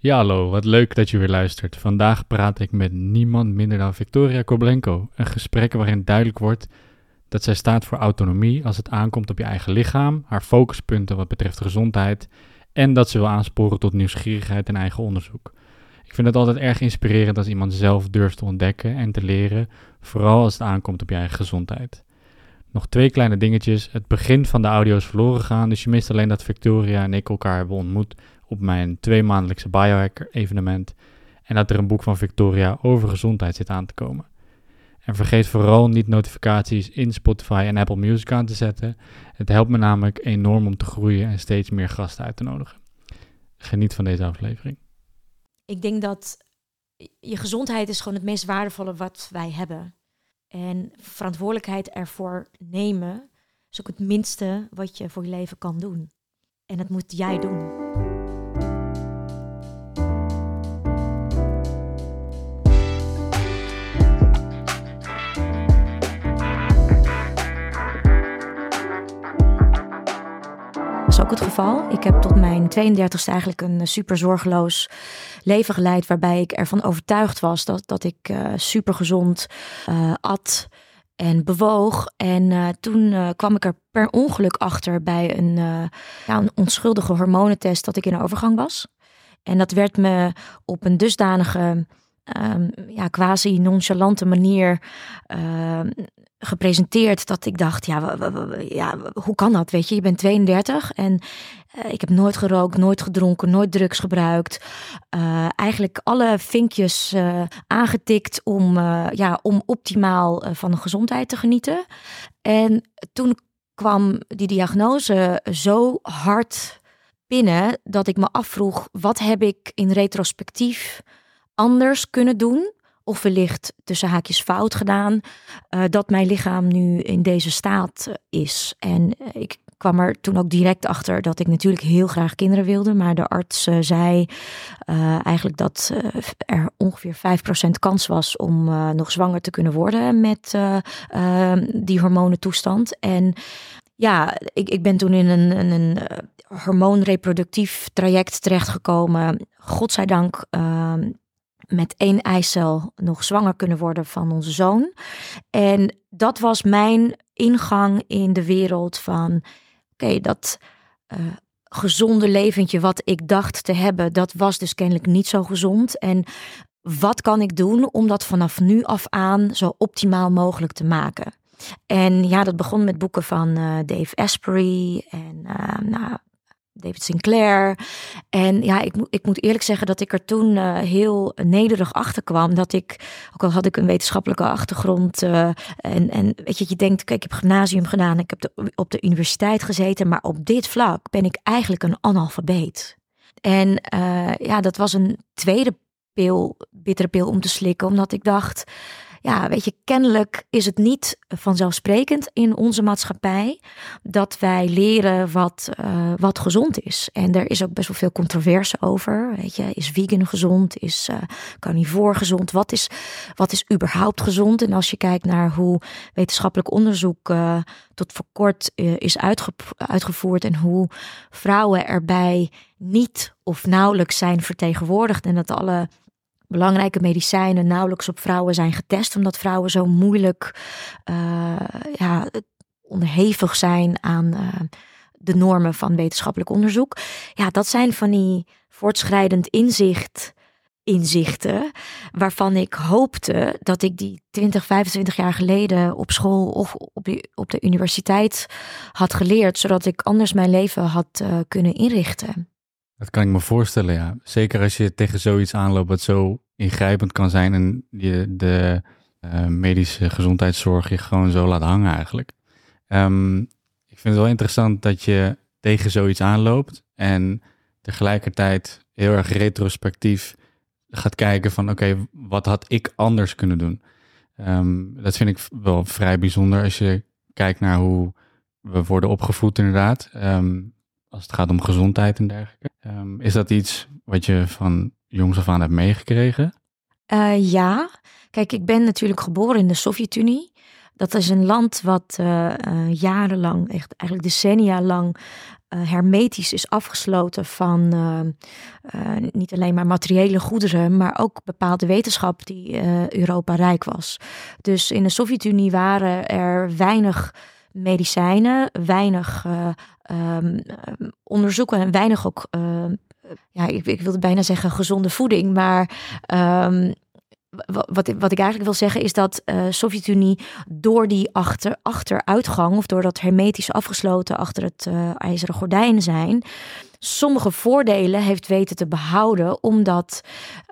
Ja, hallo, wat leuk dat je weer luistert. Vandaag praat ik met niemand minder dan Victoria Koblenko. Een gesprek waarin duidelijk wordt dat zij staat voor autonomie als het aankomt op je eigen lichaam, haar focuspunten wat betreft gezondheid en dat ze wil aansporen tot nieuwsgierigheid en eigen onderzoek. Ik vind het altijd erg inspirerend als iemand zelf durft te ontdekken en te leren, vooral als het aankomt op je eigen gezondheid. Nog twee kleine dingetjes. Het begin van de audio is verloren gegaan, dus je mist alleen dat Victoria en ik elkaar hebben ontmoet op mijn tweemaandelijkse biohacker evenement en dat er een boek van Victoria over gezondheid zit aan te komen. En vergeet vooral niet notificaties in Spotify en Apple Music aan te zetten. Het helpt me namelijk enorm om te groeien en steeds meer gasten uit te nodigen. Geniet van deze aflevering. Ik denk dat je gezondheid is gewoon het meest waardevolle wat wij hebben. En verantwoordelijkheid ervoor nemen is ook het minste wat je voor je leven kan doen. En dat moet jij doen. Ook het geval. Ik heb tot mijn 32e eigenlijk een super zorgeloos leven geleid. Waarbij ik ervan overtuigd was dat, dat ik uh, super gezond uh, at en bewoog. En toen kwam ik er per ongeluk achter bij een, ja, een onschuldige hormonentest dat ik in overgang was. En dat werd me op een dusdanige um, ja, quasi nonchalante manier uh, gepresenteerd dat ik dacht, ja, ja, hoe kan dat? Weet je, je bent 32 en uh, ik heb nooit gerookt, nooit gedronken, nooit drugs gebruikt. Uh, eigenlijk alle vinkjes uh, aangetikt om, ja, om optimaal van de gezondheid te genieten. En toen kwam die diagnose zo hard binnen dat ik me afvroeg, wat heb ik in retrospectief anders kunnen doen? Of wellicht tussen haakjes fout gedaan, uh, dat mijn lichaam nu in deze staat eh, is. En uh, ik kwam er toen ook direct achter dat ik natuurlijk heel graag kinderen wilde. Maar de arts uh, zei eigenlijk dat er ongeveer 5% kans was om nog zwanger te kunnen worden met die hormonentoestand. En ja, ik, ik ben toen in een, een, een hormoonreproductief traject terechtgekomen. Godzijdank ehm, met één eicel nog zwanger kunnen worden van onze zoon. En dat was mijn ingang in de wereld van, oké, dat uh, gezonde leventje wat ik dacht te hebben, dat was dus kennelijk niet zo gezond. En wat kan ik doen om dat vanaf nu af aan zo optimaal mogelijk te maken? En ja, dat begon met boeken van uh, Dave Asprey en uh, nou, David Sinclair. En ja, ik, ik moet eerlijk zeggen dat ik er toen uh, heel nederig achter kwam. Dat ik, ook al had ik een wetenschappelijke achtergrond. Uh, en, en weet je, je denkt, kijk, ik heb gymnasium gedaan. Ik heb op de universiteit gezeten. Maar op dit vlak ben ik eigenlijk een analfabeet. En uh, ja, dat was een tweede pil, bittere pil om te slikken. Omdat ik dacht ja, weet je, kennelijk is het niet vanzelfsprekend in onze maatschappij dat wij leren wat, uh, wat gezond is. En er is ook best wel veel controverse over. Weet je, is vegan gezond? Is uh, carnivore gezond? Wat is, wat is überhaupt gezond? En als je kijkt naar hoe wetenschappelijk onderzoek uh, tot voor kort is uitge uitgevoerd en hoe vrouwen erbij niet of nauwelijks zijn vertegenwoordigd en dat alle belangrijke medicijnen nauwelijks op vrouwen zijn getest, omdat vrouwen zo moeilijk uh, ja, onderhevig zijn aan uh, de normen van wetenschappelijk onderzoek. Ja, dat zijn van die voortschrijdend inzicht. Inzichten waarvan ik hoopte dat ik die 20, 25 jaar geleden op school of op de, op de universiteit had geleerd, zodat ik anders mijn leven had uh, kunnen inrichten. Dat kan ik me voorstellen, ja. Zeker als je tegen zoiets aanloopt wat zo ingrijpend kan zijn en je de uh, medische gezondheidszorg je gewoon zo laat hangen eigenlijk. Um, ik vind het wel interessant dat je tegen zoiets aanloopt en tegelijkertijd heel erg retrospectief gaat kijken van oké, wat had ik anders kunnen doen? Um, dat vind ik wel vrij bijzonder als je kijkt naar hoe we worden opgevoed inderdaad. Um, als het gaat om gezondheid en dergelijke. Um, is dat iets wat je van jongs af aan hebt meegekregen? Uh, ja, kijk, ik ben natuurlijk geboren in de Sovjet-Unie. Dat is een land wat jarenlang, echt eigenlijk decennia lang, hermetisch is afgesloten van niet alleen maar materiële goederen, maar ook bepaalde wetenschap die Europa rijk was. Dus in de Sovjet-Unie waren er weinig medicijnen, weinig um, onderzoeken en weinig ook, ehm, ja, ik, ik wilde bijna zeggen gezonde voeding, maar um, wat, wat ik eigenlijk wil zeggen is dat uh, Sovjet-Unie door die achter, achteruitgang of door dat hermetisch afgesloten achter het uh, ijzeren gordijn zijn, sommige voordelen heeft weten te behouden, omdat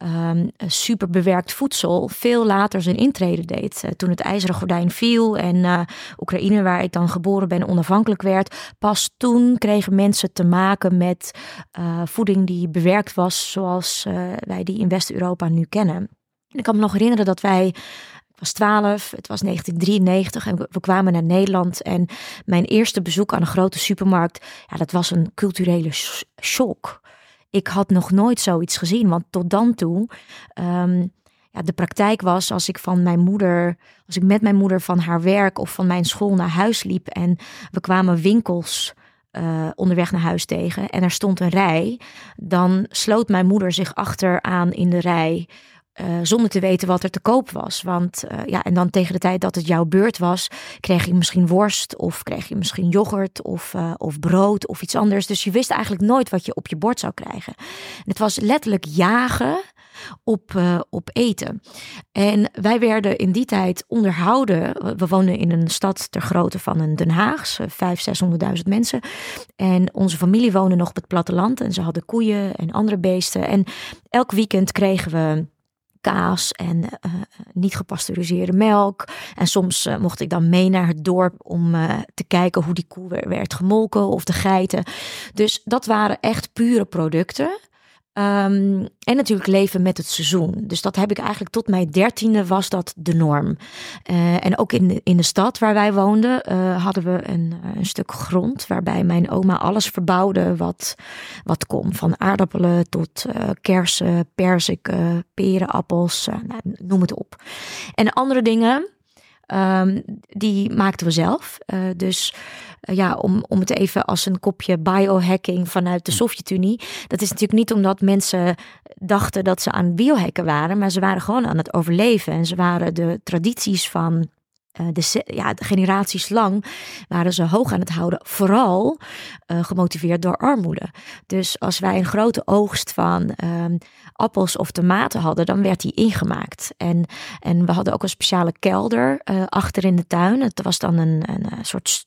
um, superbewerkt voedsel veel later zijn intrede deed. Uh, toen het ijzeren gordijn viel en Oekraïne, waar ik dan geboren ben, onafhankelijk werd, pas toen kregen mensen te maken met voeding die bewerkt was, zoals wij die in West-Europa nu kennen. En ik kan me nog herinneren dat wij was 12, het was 1993 en we, kwamen naar Nederland. En mijn eerste bezoek aan een grote supermarkt, ja, dat was een culturele shock. Ik had nog nooit zoiets gezien, want tot dan toe, um, ja, de praktijk was als ik van mijn moeder, als ik met mijn moeder van haar werk of van mijn school naar huis liep en we kwamen winkels uh, onderweg naar huis tegen en er stond een rij, dan sloot mijn moeder zich achteraan in de rij uh, zonder te weten wat er te koop was. Want uh, ja, en dan tegen de tijd dat het jouw beurt was, kreeg je misschien worst of kreeg je misschien yoghurt of, uh, of brood of iets anders. Dus je wist eigenlijk nooit wat je op je bord zou krijgen. En het was letterlijk jagen op, op eten. En wij werden in die tijd onderhouden. We woonden in een stad ter grootte van een Den Haag, 500.000, 600.000 mensen. En onze familie woonde nog op het platteland en ze hadden koeien en andere beesten. En elk weekend kregen we kaas en uh, niet gepasteuriseerde melk. En soms uh, mocht ik dan mee naar het dorp om te kijken hoe die koe werd gemolken of de geiten. Dus dat waren echt pure producten. Um, en natuurlijk leven met het seizoen. Dus dat heb ik eigenlijk tot mijn dertiende was dat de norm. Uh, en ook in de, in de stad waar wij woonden uh, hadden we een, een, stuk grond waarbij mijn oma alles verbouwde wat, wat kon. Van aardappelen tot kersen, perziken, peren, appels, nou, noem het op. En andere dingen Um, die maakten we zelf. Uh, dus uh, ja, om, om het even als een kopje biohacking vanuit de Sovjet-Unie. Dat is natuurlijk niet omdat mensen dachten dat ze aan biohacken waren, maar ze waren gewoon aan het overleven. En ze waren de tradities van de, ja, de generaties lang waren ze hoog aan het houden, vooral uh, gemotiveerd door armoede. Dus als wij een grote oogst van um, appels of tomaten hadden, dan werd die ingemaakt. En, en we hadden ook een speciale kelder uh, achter in de tuin. Het was dan een, een soort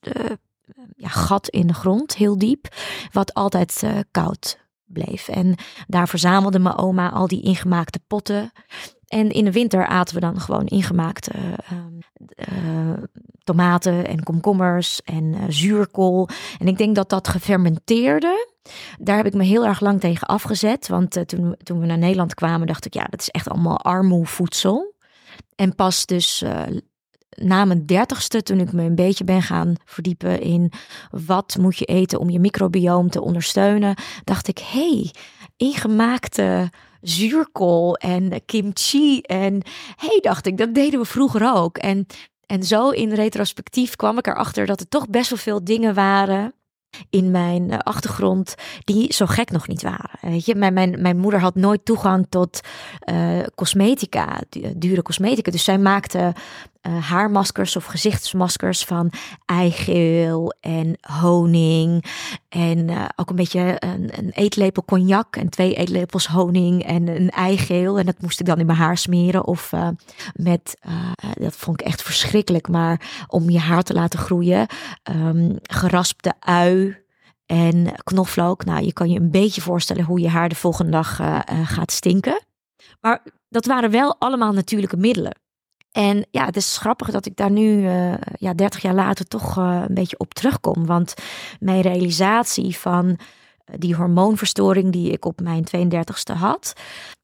ja, gat in de grond, heel diep, wat altijd koud bleef. En daar verzamelde mijn oma al die ingemaakte potten. En in de winter aten we dan gewoon ingemaakte uh, tomaten en komkommers en uh, zuurkool. En ik denk dat dat gefermenteerde. Daar heb ik me heel erg lang tegen afgezet. Want toen, toen we naar Nederland kwamen, dacht ik, ja, dat is echt allemaal armoevoedsel. En pas dus na mijn dertigste, toen ik me een beetje ben gaan verdiepen in wat moet je eten om je microbioom te ondersteunen, dacht ik, hey, ingemaakte zuurkool en kimchi. En hey, dacht ik, dat deden we vroeger ook. En, en zo in retrospectief kwam ik erachter dat er toch best wel veel dingen waren in mijn eh, achtergrond die zo gek nog niet waren. Weet je, mijn, mijn, mijn moeder had nooit toegang tot uh, cosmetica, dure cosmetica. Dus zij maakte uh, haarmaskers of gezichtsmaskers van eigeel en honing. En uh, ook een beetje een, een, eetlepel cognac en twee eetlepels honing en een eigeel. En dat moest ik dan in mijn haar smeren. Of uh, met, dat vond ik echt verschrikkelijk, maar om je haar te laten groeien. Um, geraspte ui en knoflook. Nou, je kan je een beetje voorstellen hoe je haar de volgende dag gaat stinken. Maar dat waren wel allemaal natuurlijke middelen. En ja, het is grappig dat ik daar nu, uh, ja, 30 jaar later, toch uh, een beetje op terugkom. Want mijn realisatie van eh, die hormoonverstoring die ik op mijn 32ste had.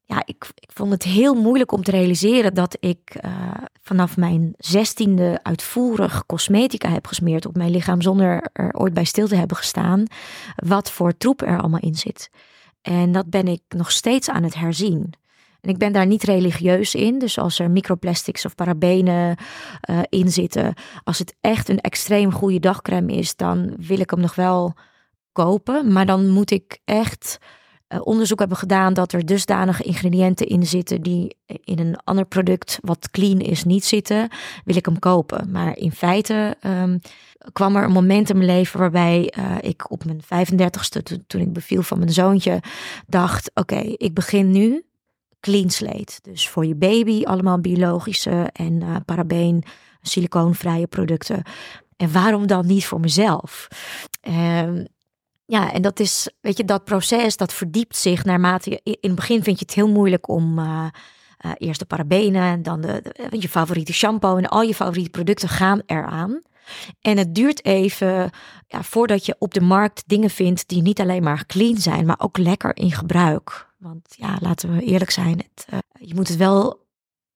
Ja, ik, ik vond het heel moeilijk om te realiseren dat ik vanaf mijn zestiende uitvoerig cosmetica heb gesmeerd op mijn lichaam zonder er ooit bij stil te hebben gestaan. Wat voor troep er allemaal in zit. En dat ben ik nog steeds aan het herzien. En ik ben daar niet religieus in. Dus als er microplastics of parabenen uh, in zitten, als het echt een extreem goede dagcreme is, dan wil ik hem nog wel kopen. Maar dan moet ik echt uh, onderzoek hebben gedaan dat er dusdanige ingrediënten in zitten die in een ander product wat clean is niet zitten, wil ik hem kopen. Maar in feite um, kwam er een moment in mijn leven waarbij uh, ik op mijn 35ste, to toen ik beviel van mijn zoontje, dacht: oké, ik begin nu clean slate. Dus voor je baby allemaal biologische en uh, parabeen, silicoonvrije producten. En waarom dan niet voor mezelf? Um, ja, en dat is, weet je, dat proces dat verdiept zich naarmate je. In het begin vind je het heel moeilijk om uh, uh, eerst de parabenen en dan de, de, je favoriete shampoo en al je favoriete producten gaan eraan. En het duurt even ja, voordat je op de markt dingen vindt die niet alleen maar clean zijn, maar ook lekker in gebruik. Want ja, laten we eerlijk zijn, het, uh, je moet het wel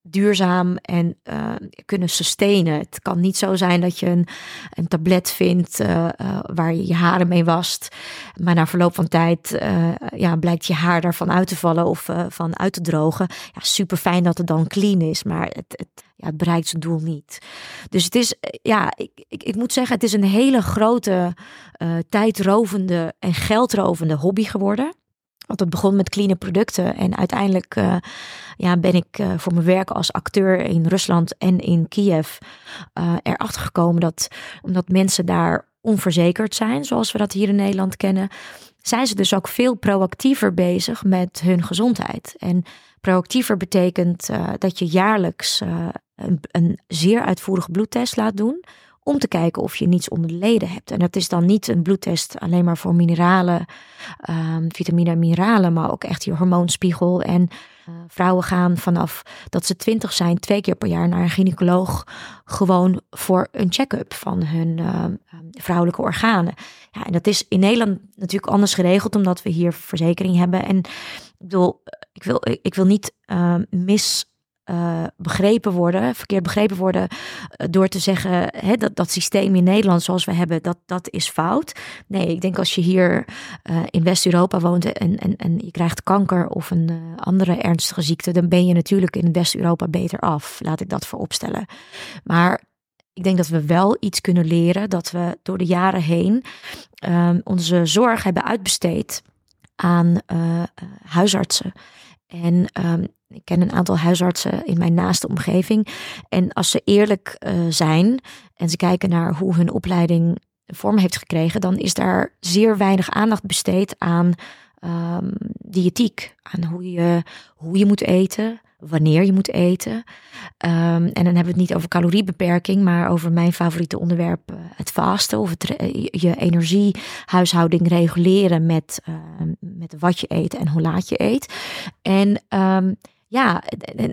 duurzaam en uh, kunnen sustainen. Het kan niet zo zijn dat je een, een tablet vindt uh, waar je je haren mee wast, maar na verloop van tijd ja, blijkt je haar daarvan uit te vallen of van uit te drogen. Ja, super fijn dat het dan clean is, maar het, het, ja, het bereikt zijn doel niet. Dus het is, ja, ik, ik, ik moet zeggen, het is een hele grote, tijdrovende en geldrovende hobby geworden. Want het begon met clean producten. En uiteindelijk uh, ja, ben ik uh, voor mijn werk als acteur in Rusland en in Kiev uh, erachter gekomen dat omdat mensen daar onverzekerd zijn, zoals we dat hier in Nederland kennen, zijn ze dus ook veel proactiever bezig met hun gezondheid. En proactiever betekent dat je jaarlijks een, een zeer uitvoerige bloedtest laat doen om te kijken of je niets onder de leden hebt. En dat is dan niet een bloedtest alleen maar voor mineralen, um, vitamine en mineralen, maar ook echt je hormoonspiegel. En uh, vrouwen gaan vanaf dat ze twintig zijn, twee keer per jaar naar een gynaecoloog, gewoon voor een check-up van hun uh, vrouwelijke organen. Ja, en dat is in Nederland natuurlijk anders geregeld, omdat we hier verzekering hebben. En ik bedoel, ik wil, ik wil niet mis uh, begrepen worden, verkeerd begrepen worden, uh, door te zeggen hè, dat dat systeem in Nederland zoals we hebben, dat, dat is fout. Nee, ik denk als je hier uh, in West-Europa woont en, en, en je krijgt kanker of een andere ernstige ziekte, dan ben je natuurlijk in West-Europa beter af. Laat ik dat vooropstellen. Maar ik denk dat we wel iets kunnen leren, dat we door de jaren heen onze zorg hebben uitbesteed aan huisartsen. En um, ik ken een aantal huisartsen in mijn naaste omgeving. En als ze eerlijk uh, zijn en ze kijken naar hoe hun opleiding vorm heeft gekregen, dan is daar zeer weinig aandacht besteed aan um, diëtiek. Aan hoe je, hoe je moet eten, wanneer je moet eten. Um, en dan hebben we het niet over caloriebeperking, maar over mijn favoriete onderwerp, uh, het vasten of het, uh, je energiehuishouding reguleren met, met wat je eet en hoe laat je eet. En um, ja,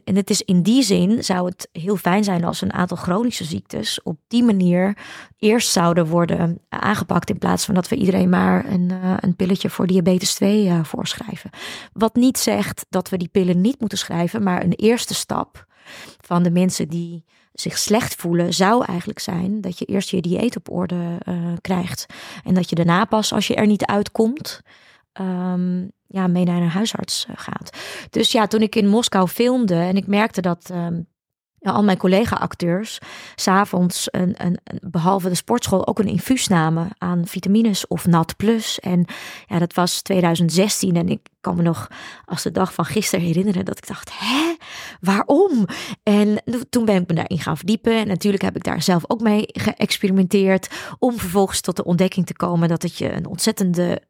en, het is in die zin zou het heel fijn zijn als een aantal chronische ziektes op die manier eerst zouden worden aangepakt in plaats van dat we iedereen maar een, uh, een pilletje voor diabetes 2 uh, voorschrijven. Wat niet zegt dat we die pillen niet moeten schrijven, maar een eerste stap van de mensen die zich slecht voelen, zou eigenlijk zijn dat je eerst je dieet op orde krijgt. En dat je daarna pas, als je er niet uitkomt, um, ja, mee naar een huisarts eh, gaat. Dus ja, toen ik in Moskou filmde en ik merkte dat ja, al mijn collega-acteurs s'avonds een, een, behalve de sportschool ook een infuus namen aan vitamines of Nat Plus. En ja, dat was 2016 en ik kan me nog als de dag van gisteren herinneren dat ik dacht, hè, waarom? En toen ben ik me daarin gaan verdiepen en natuurlijk heb ik daar zelf ook mee geëxperimenteerd om vervolgens tot de ontdekking te komen dat het je een ontzettende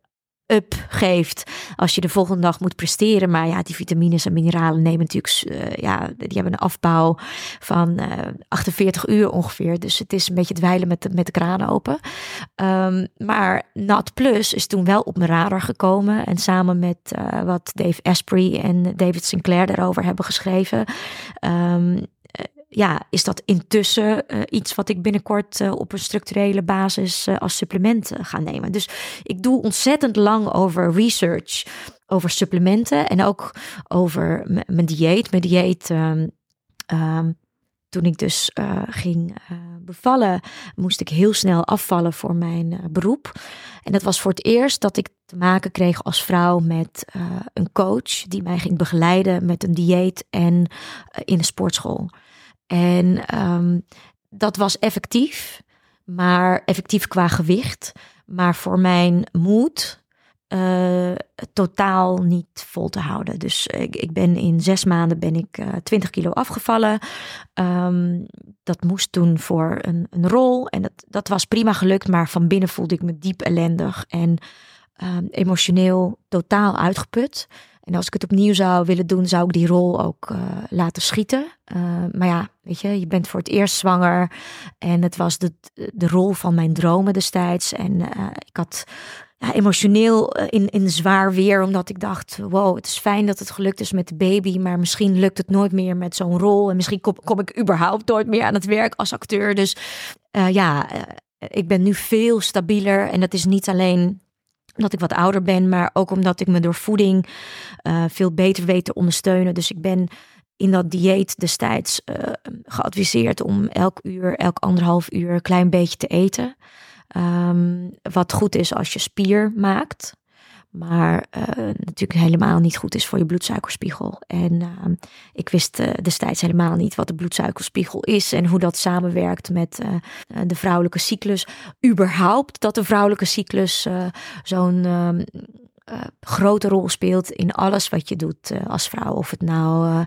up geeft als je de volgende dag moet presteren. Maar ja, die vitamines en mineralen nemen natuurlijk, uh, ja, die hebben een afbouw van uh, eh, 48 uur ongeveer. Dus het is een beetje dweilen met de, met de kraan open. Um, maar Nat Plus is toen wel op mijn radar gekomen. En samen met uh, wat Dave Asprey en David Sinclair daarover hebben geschreven. Um, ja, is dat intussen uh, iets wat ik binnenkort uh, op een structurele basis uh, als supplement ga nemen. Dus ik doe ontzettend lang over research, over supplementen en ook over mijn dieet. Mijn dieet, um, um, toen ik dus ging bevallen, moest ik heel snel afvallen voor mijn beroep. En dat was voor het eerst dat ik te maken kreeg als vrouw met een coach die mij ging begeleiden met een dieet en in de sportschool. En um, dat was effectief, maar effectief qua gewicht. Maar voor mijn moed uh, totaal niet vol te houden. Dus ik, ben in zes maanden ben ik uh, 20 kilo afgevallen. Um, dat moest toen voor een, een rol en dat, dat was prima gelukt, maar van binnen voelde ik me diep ellendig en um, emotioneel totaal uitgeput. En als ik het opnieuw zou willen doen, zou ik die rol ook uh, laten schieten. Uh, maar ja, weet je, je bent voor het eerst zwanger. En het was de, de rol van mijn dromen destijds. En uh, ik had ja, emotioneel in, in zwaar weer, omdat ik dacht: wow, het is fijn dat het gelukt is met de baby. Maar misschien lukt het nooit meer met zo'n rol. En misschien kom, kom, ik überhaupt nooit meer aan het werk als acteur. Dus ja, ik ben nu veel stabieler. En dat is niet alleen omdat ik wat ouder ben, maar ook omdat ik me door voeding uh, veel beter weet te ondersteunen. Dus ik ben in dat dieet destijds uh, geadviseerd om elk uur, elk anderhalf uur een klein beetje te eten. Um, wat goed is als je spier maakt. Maar uh, natuurlijk helemaal niet goed is voor je bloedsuikerspiegel. En uh, ik wist uh, destijds helemaal niet wat de bloedsuikerspiegel is en hoe dat samenwerkt met de vrouwelijke cyclus. Überhaupt dat de vrouwelijke cyclus zo'n ehm, grote rol speelt in alles wat je doet als vrouw. Of het nou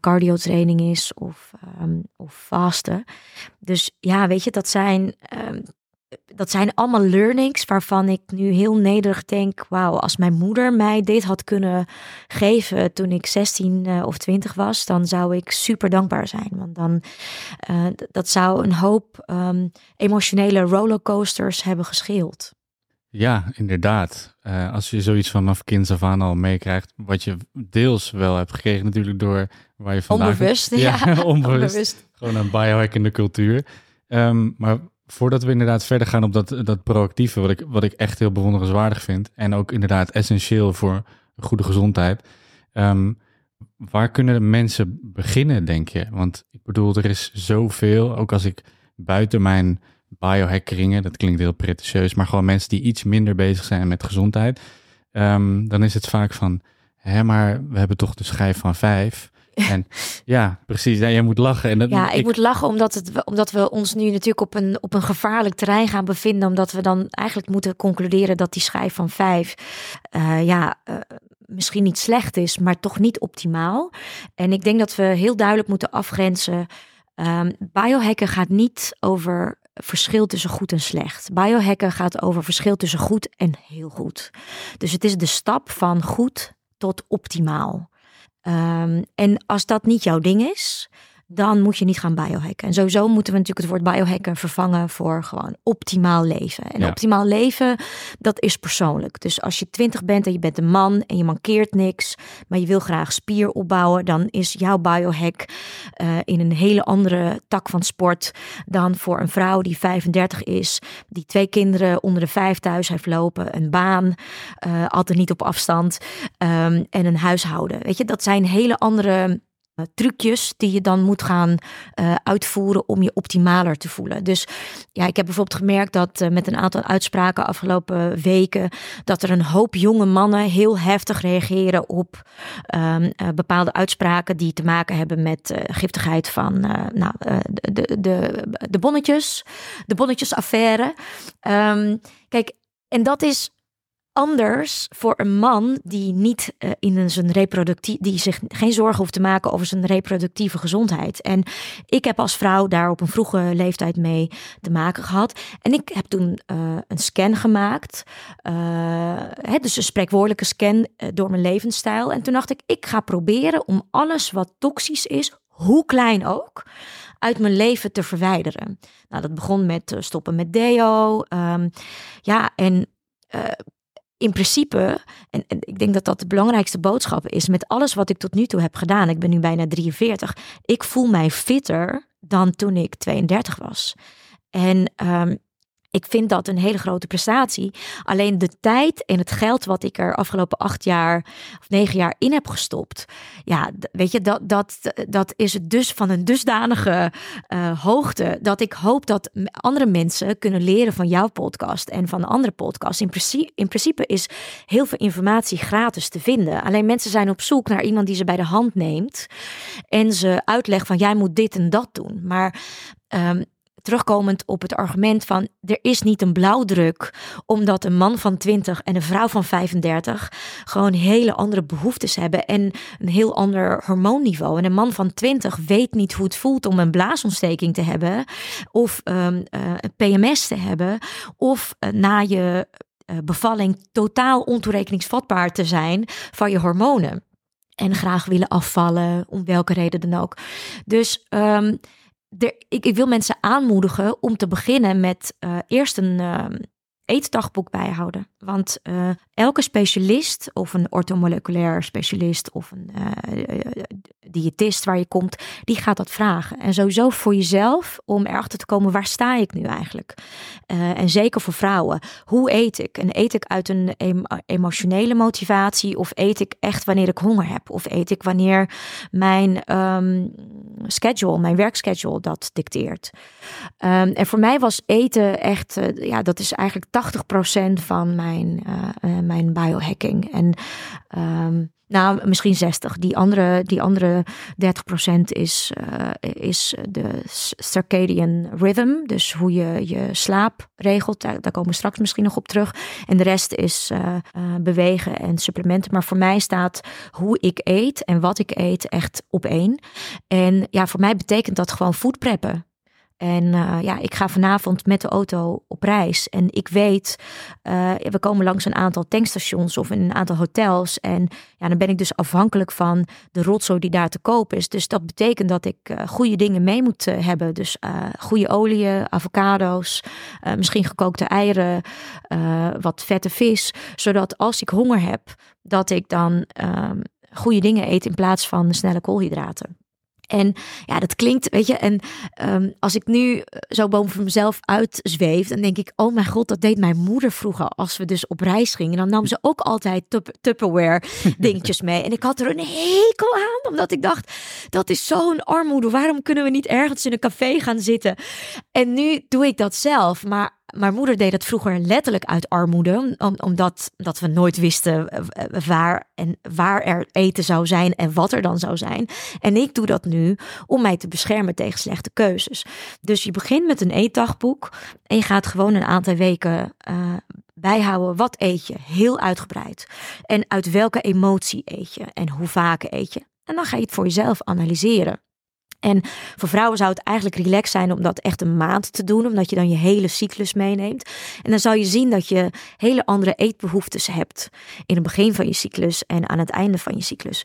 cardio training is of, um, of vasten. Dus ja, weet je, dat zijn ehm, dat zijn allemaal learnings waarvan ik nu heel nederig denk: wauw, als mijn moeder mij dit had kunnen geven toen ik 16 uh, of 20 was, dan zou ik super dankbaar zijn. Want dan uh, dat zou een hoop um, emotionele rollercoasters hebben gescheeld. Ja, inderdaad. Uh, als je zoiets vanaf kinds af aan al meekrijgt, wat je deels wel hebt gekregen natuurlijk door waar je vandaag... Onbewust, ja. ja onbewust. onbewust. Gewoon een biohackende cultuur. Um, maar voordat we inderdaad verder gaan op dat, dat proactieve, wat ik, wat ik echt heel bewonderenswaardig vind. En ook inderdaad essentieel voor goede gezondheid. Um, waar kunnen mensen beginnen, denk je? Want ik bedoel, er is zoveel, ook als ik buiten mijn biohackeringen, dat klinkt heel pretentieus, maar gewoon mensen die iets minder bezig zijn met gezondheid. Um, dan is het vaak van, hè, maar we hebben toch de schijf van vijf. En ja, precies. Ja, je moet lachen. En dat, ja, ik, ik, moet lachen omdat, het, omdat we ons nu natuurlijk op een, op een gevaarlijk terrein gaan bevinden. Omdat we dan eigenlijk moeten concluderen dat die schijf van vijf, uh, ja, uh, misschien niet slecht is, maar toch niet optimaal. En ik denk dat we heel duidelijk moeten afgrenzen. Um, biohacken gaat niet over verschil tussen goed en slecht. Biohacken gaat over verschil tussen goed en heel goed. Dus het is de stap van goed tot optimaal. Um, en als dat niet jouw ding is, dan moet je niet gaan biohacken. En sowieso moeten we natuurlijk het woord biohacken vervangen voor gewoon optimaal leven. En optimaal leven, dat is persoonlijk. Dus als je twintig bent en je bent een man en je mankeert niks, maar je wil graag spier opbouwen, dan is jouw biohack uh, in een hele andere tak van sport dan voor een vrouw die 35 is, die twee kinderen onder de vijf thuis heeft lopen, een baan, uh, altijd niet op afstand um, en een huishouden. Weet je, dat zijn hele andere trucjes die je dan moet gaan uh, uitvoeren om je optimaler te voelen. Dus ja, ik heb bijvoorbeeld gemerkt dat uh, met een aantal uitspraken afgelopen weken dat er een hoop jonge mannen heel heftig reageren op um, bepaalde uitspraken die te maken hebben met giftigheid van nou, de, de, de bonnetjes, de bonnetjesaffaire. Um, kijk, en dat is anders voor een man die niet uh, in zijn reproductief, die zich geen zorgen hoeft te maken over zijn reproductieve gezondheid. En ik heb als vrouw daar op een vroege leeftijd mee te maken gehad. En ik heb toen uh, een scan gemaakt, uh, hè, dus een spreekwoordelijke scan door mijn levensstijl. En toen dacht ik, ik ga proberen om alles wat toxisch is, hoe klein ook, uit mijn leven te verwijderen. Nou, dat begon met stoppen met deo. Um, ja, en in principe, en, ik denk dat dat de belangrijkste boodschap is met alles wat ik tot nu toe heb gedaan. Ik ben nu bijna 43. Ik voel mij fitter dan toen ik 32 was. En um, ik vind dat een hele grote prestatie. Alleen de tijd en het geld wat ik er afgelopen acht jaar of negen jaar in heb gestopt. Ja, weet je, dat, dat, dat is het dus van een dusdanige uh, hoogte. Dat ik hoop dat andere mensen kunnen leren van jouw podcast en van andere podcasts. In principe, in principe is heel veel informatie gratis te vinden. Alleen mensen zijn op zoek naar iemand die ze bij de hand neemt. En ze uitlegt van jij moet dit en dat doen. Maar um, terugkomend op het argument van er is niet een blauwdruk omdat een man van 20 en een vrouw van 35 gewoon hele andere behoeftes hebben en een heel ander hormoonniveau. En een man van 20 weet niet hoe het voelt om een blaasontsteking te hebben of um, een PMS te hebben of uh, na je uh, bevalling totaal ontoerekeningsvatbaar te zijn van je hormonen. En graag willen afvallen, om welke reden dan ook. Dus um, ik, ik, wil mensen aanmoedigen om te beginnen met uh, eerst een uh, eetdagboek bijhouden. Want uh, elke specialist, of een ortomoleculair specialist of een diëtist waar je komt, die gaat dat vragen. En sowieso voor jezelf om erachter te komen waar sta ik nu eigenlijk. Uh, en zeker voor vrouwen. Hoe eet ik? En eet ik uit een emotionele motivatie of eet ik echt wanneer ik honger heb? Of eet ik wanneer mijn um, schedule, mijn werkschedule dat dicteert? Um, en voor mij was eten echt, uh, ja, dat is eigenlijk 80% van mijn, uh, mijn biohacking. En um, nou, misschien 60. Die andere, die andere 30% is, uh, is de circadian rhythm. Dus hoe je je slaap regelt. Daar, komen we straks misschien nog op terug. En de rest is uh, uh, bewegen en supplementen. Maar voor mij staat hoe ik eet en wat ik eet echt op één. En ja, voor mij betekent dat gewoon food preppen. En uh, ja, ik ga vanavond met de auto op reis. En ik weet, uh, we komen langs een aantal tankstations of een aantal hotels. En ja, dan ben ik dus afhankelijk van de rotzooi die daar te koop is. Dus dat betekent dat ik uh, goede dingen mee moet hebben. Dus goede oliën, avocado's, misschien gekookte eieren, wat vette vis. Zodat als ik honger heb, dat ik dan goede dingen eet in plaats van snelle koolhydraten. En ja, dat klinkt, weet je, en um, als ik nu eh, zo boven mezelf uitzweef, dan denk ik, oh mijn god, dat deed mijn moeder vroeger als we dus op reis gingen. Dan nam ze ook altijd tup Tupperware dingetjes mee. En ik had er een hekel aan, omdat ik dacht, dat is zo'n armoede. Waarom kunnen we niet ergens in een café gaan zitten? En nu doe ik dat zelf, maar mijn moeder deed het vroeger letterlijk uit armoede, omdat dat we nooit wisten eh, eh, waar, en waar er eten zou zijn en wat er dan zou zijn. En ik doe dat nu om mij te beschermen tegen slechte keuzes. Dus je begint met een eetdagboek en je gaat gewoon een aantal weken uh, bijhouden. Wat eet je? Heel uitgebreid. En uit welke emotie eet je? En hoe vaak eet je? En dan ga je het voor jezelf analyseren. En voor vrouwen zou het eigenlijk relaxed zijn om dat echt een maand te doen, omdat je dan je hele cyclus meeneemt. En dan zal je zien dat je hele andere eetbehoeftes hebt in het begin van je cyclus en aan het einde van je cyclus.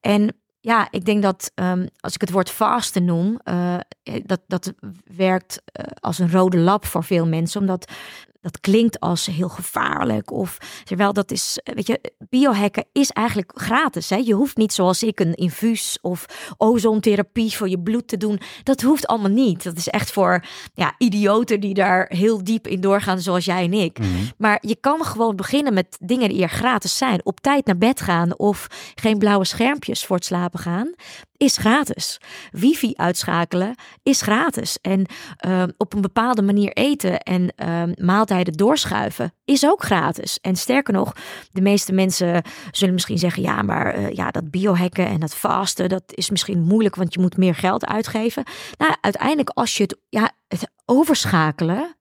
En ja, ik denk dat um, als ik het woord vasten noem, uh, dat, dat werkt uh, als een rode lap voor veel mensen. Omdat dat klinkt als heel gevaarlijk. Of terwijl dat is, weet je, biohacken is eigenlijk gratis. Hè? Je hoeft niet zoals ik een infuus of ozontherapie voor je bloed te doen. Dat hoeft allemaal niet. Dat is echt voor ja, idioten die daar heel diep in doorgaan, zoals jij en ik. Mhm. Maar je kan gewoon beginnen met dingen die er gratis zijn. Op tijd naar bed gaan of geen blauwe schermpjes voor het slapen gaan is gratis. Wifi uitschakelen is gratis. En uh, op een bepaalde manier eten en uh, maaltijden doorschuiven is ook gratis. En sterker nog, de meeste mensen zullen misschien zeggen: ja, maar uh, ja, dat biohacken en dat vasten, dat is misschien moeilijk, want je moet meer geld uitgeven. Nou, uiteindelijk, als je het, ja, het overschakelen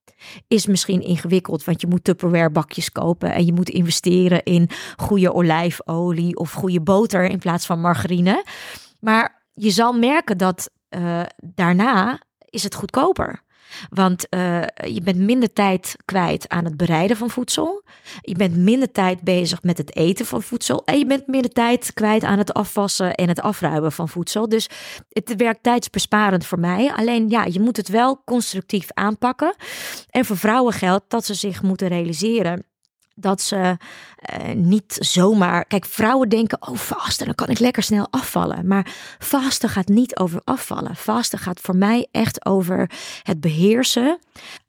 is misschien ingewikkeld, want je moet Tupperware bakjes kopen en je moet investeren in goede olijfolie of goede boter in plaats van margarine. Maar je zal merken dat uh, daarna is het goedkoper. Want uh, je bent minder tijd kwijt aan het bereiden van voedsel. Je bent minder tijd bezig met het eten van voedsel. En je bent minder tijd kwijt aan het afwassen en het afruimen van voedsel. Dus het werkt tijdsbesparend voor mij. Alleen ja, je moet het wel constructief aanpakken. En voor vrouwen geldt dat ze zich moeten realiseren dat ze uh, niet zomaar. Kijk, vrouwen denken: oh, vasten, dan kan ik lekker snel afvallen. Maar vasten gaat niet over afvallen. Vasten gaat voor mij echt over het beheersen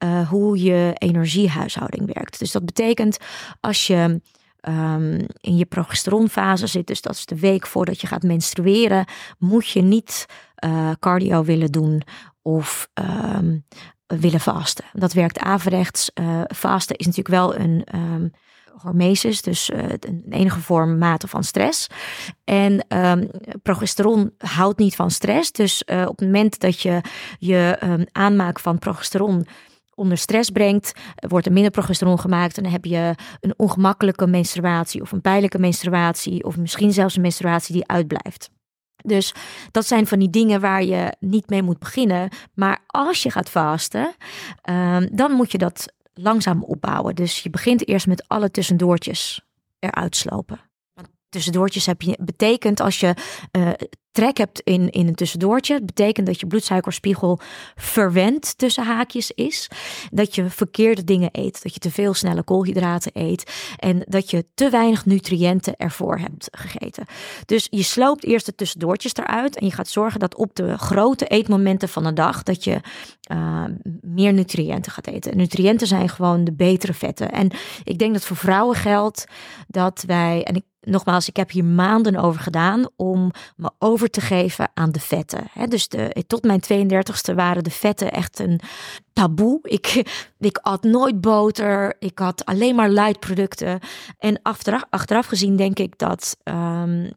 uh, hoe je energiehuishouding werkt. Dus dat betekent als je. Um, in je progesteronfase zit, dus dat is de week voordat je gaat menstrueren, moet je niet uh, cardio willen doen of um, willen vasten. Dat werkt averechts. Uh, vasten is natuurlijk wel een um, hormesis, dus uh, een enige vorm mate van stress. En um, progesteron houdt niet van stress. Dus uh, op het moment dat je je um, aanmaak van progesteron onder stress brengt, wordt er minder progesteron gemaakt en dan heb je een ongemakkelijke menstruatie of een pijnlijke menstruatie of misschien zelfs een menstruatie die uitblijft. Dus dat zijn van die dingen waar je niet mee moet beginnen. Maar als je gaat vasten, um, dan moet je dat langzaam opbouwen. Dus je begint eerst met alle tussendoortjes eruit slopen. Tussendoortjes heb je, betekent als je uh, trek hebt in, in een tussendoortje. Het betekent dat je bloedsuikerspiegel verwend tussen haakjes is. Dat je verkeerde dingen eet. Dat je te veel snelle koolhydraten eet. En dat je te weinig nutriënten ervoor hebt gegeten. Dus je sloopt eerst de tussendoortjes eruit. En je gaat zorgen dat op de grote eetmomenten van de dag. dat je uh, meer nutriënten gaat eten. En nutriënten zijn gewoon de betere vetten. En ik denk dat voor vrouwen geldt dat wij. En ik nogmaals, ik heb hier maanden over gedaan om me over te geven aan de vetten. dus de, tot mijn 32e waren de vetten echt een taboe. Ik, ik at nooit boter. Ik had alleen maar luidproducten. En achteraf, achteraf gezien denk ik dat um,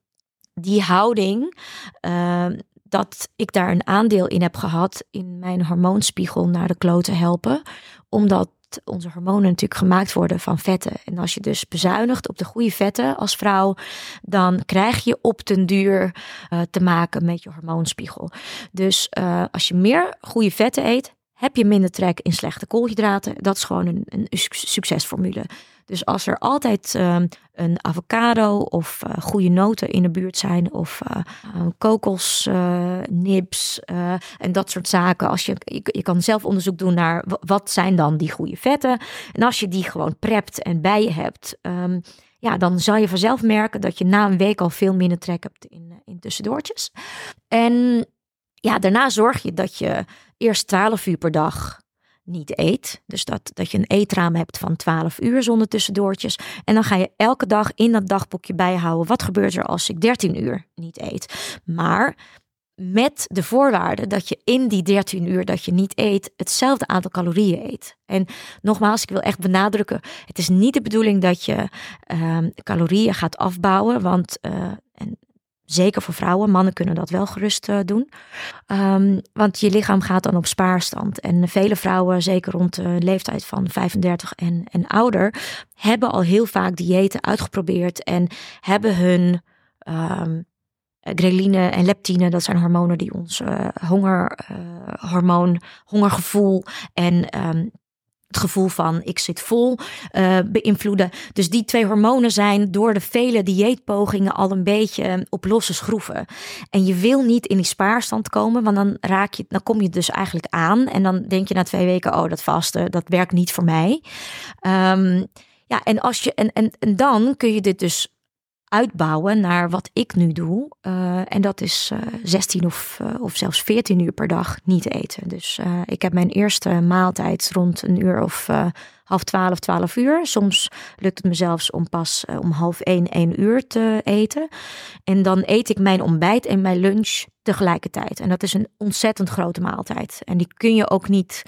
die houding. Um, dat ik daar een aandeel in heb gehad in mijn hormoonspiegel naar de kloten helpen. Omdat onze hormonen natuurlijk gemaakt worden van vetten. En als je dus bezuinigt op de goede vetten als vrouw, dan krijg je op den duur uh, te maken met je hormoonspiegel. Dus uh, als je meer goede vetten eet, heb je minder trek in slechte koolhydraten. Dat is gewoon een, een succesformule. Dus als er altijd uh, een avocado of uh, goede noten in de buurt zijn, of uh, en dat soort zaken. Als je, je, kan zelf onderzoek doen naar wat zijn dan die goede vetten. En als je die gewoon prept en bij je hebt. Um, ja, dan zal je vanzelf merken dat je na een week al veel minder trek hebt in, in tussendoortjes. En ja, daarna zorg je dat je eerst 12 uur per dag niet eet. Dus dat, dat je een eetraam hebt van 12 uur zonder tussendoortjes. En dan ga je elke dag in dat dagboekje bijhouden. Wat gebeurt er als ik 13 uur niet eet? Maar met de voorwaarde dat je in die 13 uur dat je niet eet, hetzelfde aantal calorieën eet. En nogmaals, ik wil echt benadrukken: het is niet de bedoeling dat je uh, calorieën gaat afbouwen. Want uh, en Zeker voor vrouwen, mannen kunnen dat wel gerust uh, doen. Um, want je lichaam gaat dan op spaarstand. En vele vrouwen, zeker rond de leeftijd van 35 en, en ouder, hebben al heel vaak diëten uitgeprobeerd en hebben hun um, greline en leptine, dat zijn hormonen die ons uh, hongerhormoon, uh, hongergevoel en um, het gevoel van ik zit vol uh, beïnvloeden. Dus die twee hormonen zijn door de vele dieetpogingen al een beetje op losse schroeven. En je wil niet in die spaarstand komen, want dan raak je, dan kom je dus eigenlijk aan en dan denk je na twee weken, oh dat vasten, dat werkt niet voor mij. Um, ja, en als je en, en, en dan kun je dit dus uitbouwen naar wat ik nu doe. Uh, en dat is uh, 16 of, uh, of zelfs 14 uur per dag niet eten. Dus ik heb mijn eerste maaltijd rond een uur of half 12, 12 uur. Soms lukt het me zelfs om pas om half 1, 1 uur te eten. En dan eet ik mijn ontbijt en mijn lunch tegelijkertijd. En dat is een ontzettend grote maaltijd. En die kun je ook niet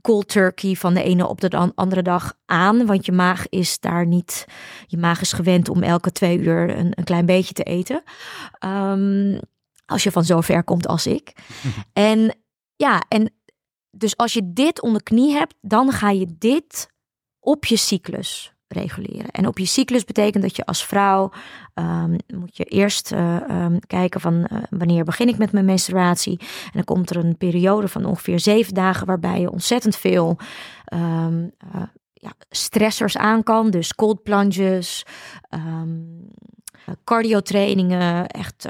cold turkey van de ene op de andere dag aan. Want je maag is daar niet. Je maag is gewend om elke twee uur een, een klein beetje te eten. Um, als je van zo ver komt als ik. en ja, en dus als je dit onder knie hebt, dan ga je dit op je cyclus reguleren. En op je cyclus betekent dat je als vrouw um, moet je eerst uh, um, kijken van uh, wanneer begin ik met mijn menstruatie. En dan komt er een periode van ongeveer zeven dagen waarbij je ontzettend veel um, uh, ja, stressors aan kan. Dus cold plunges, cardio trainingen, echt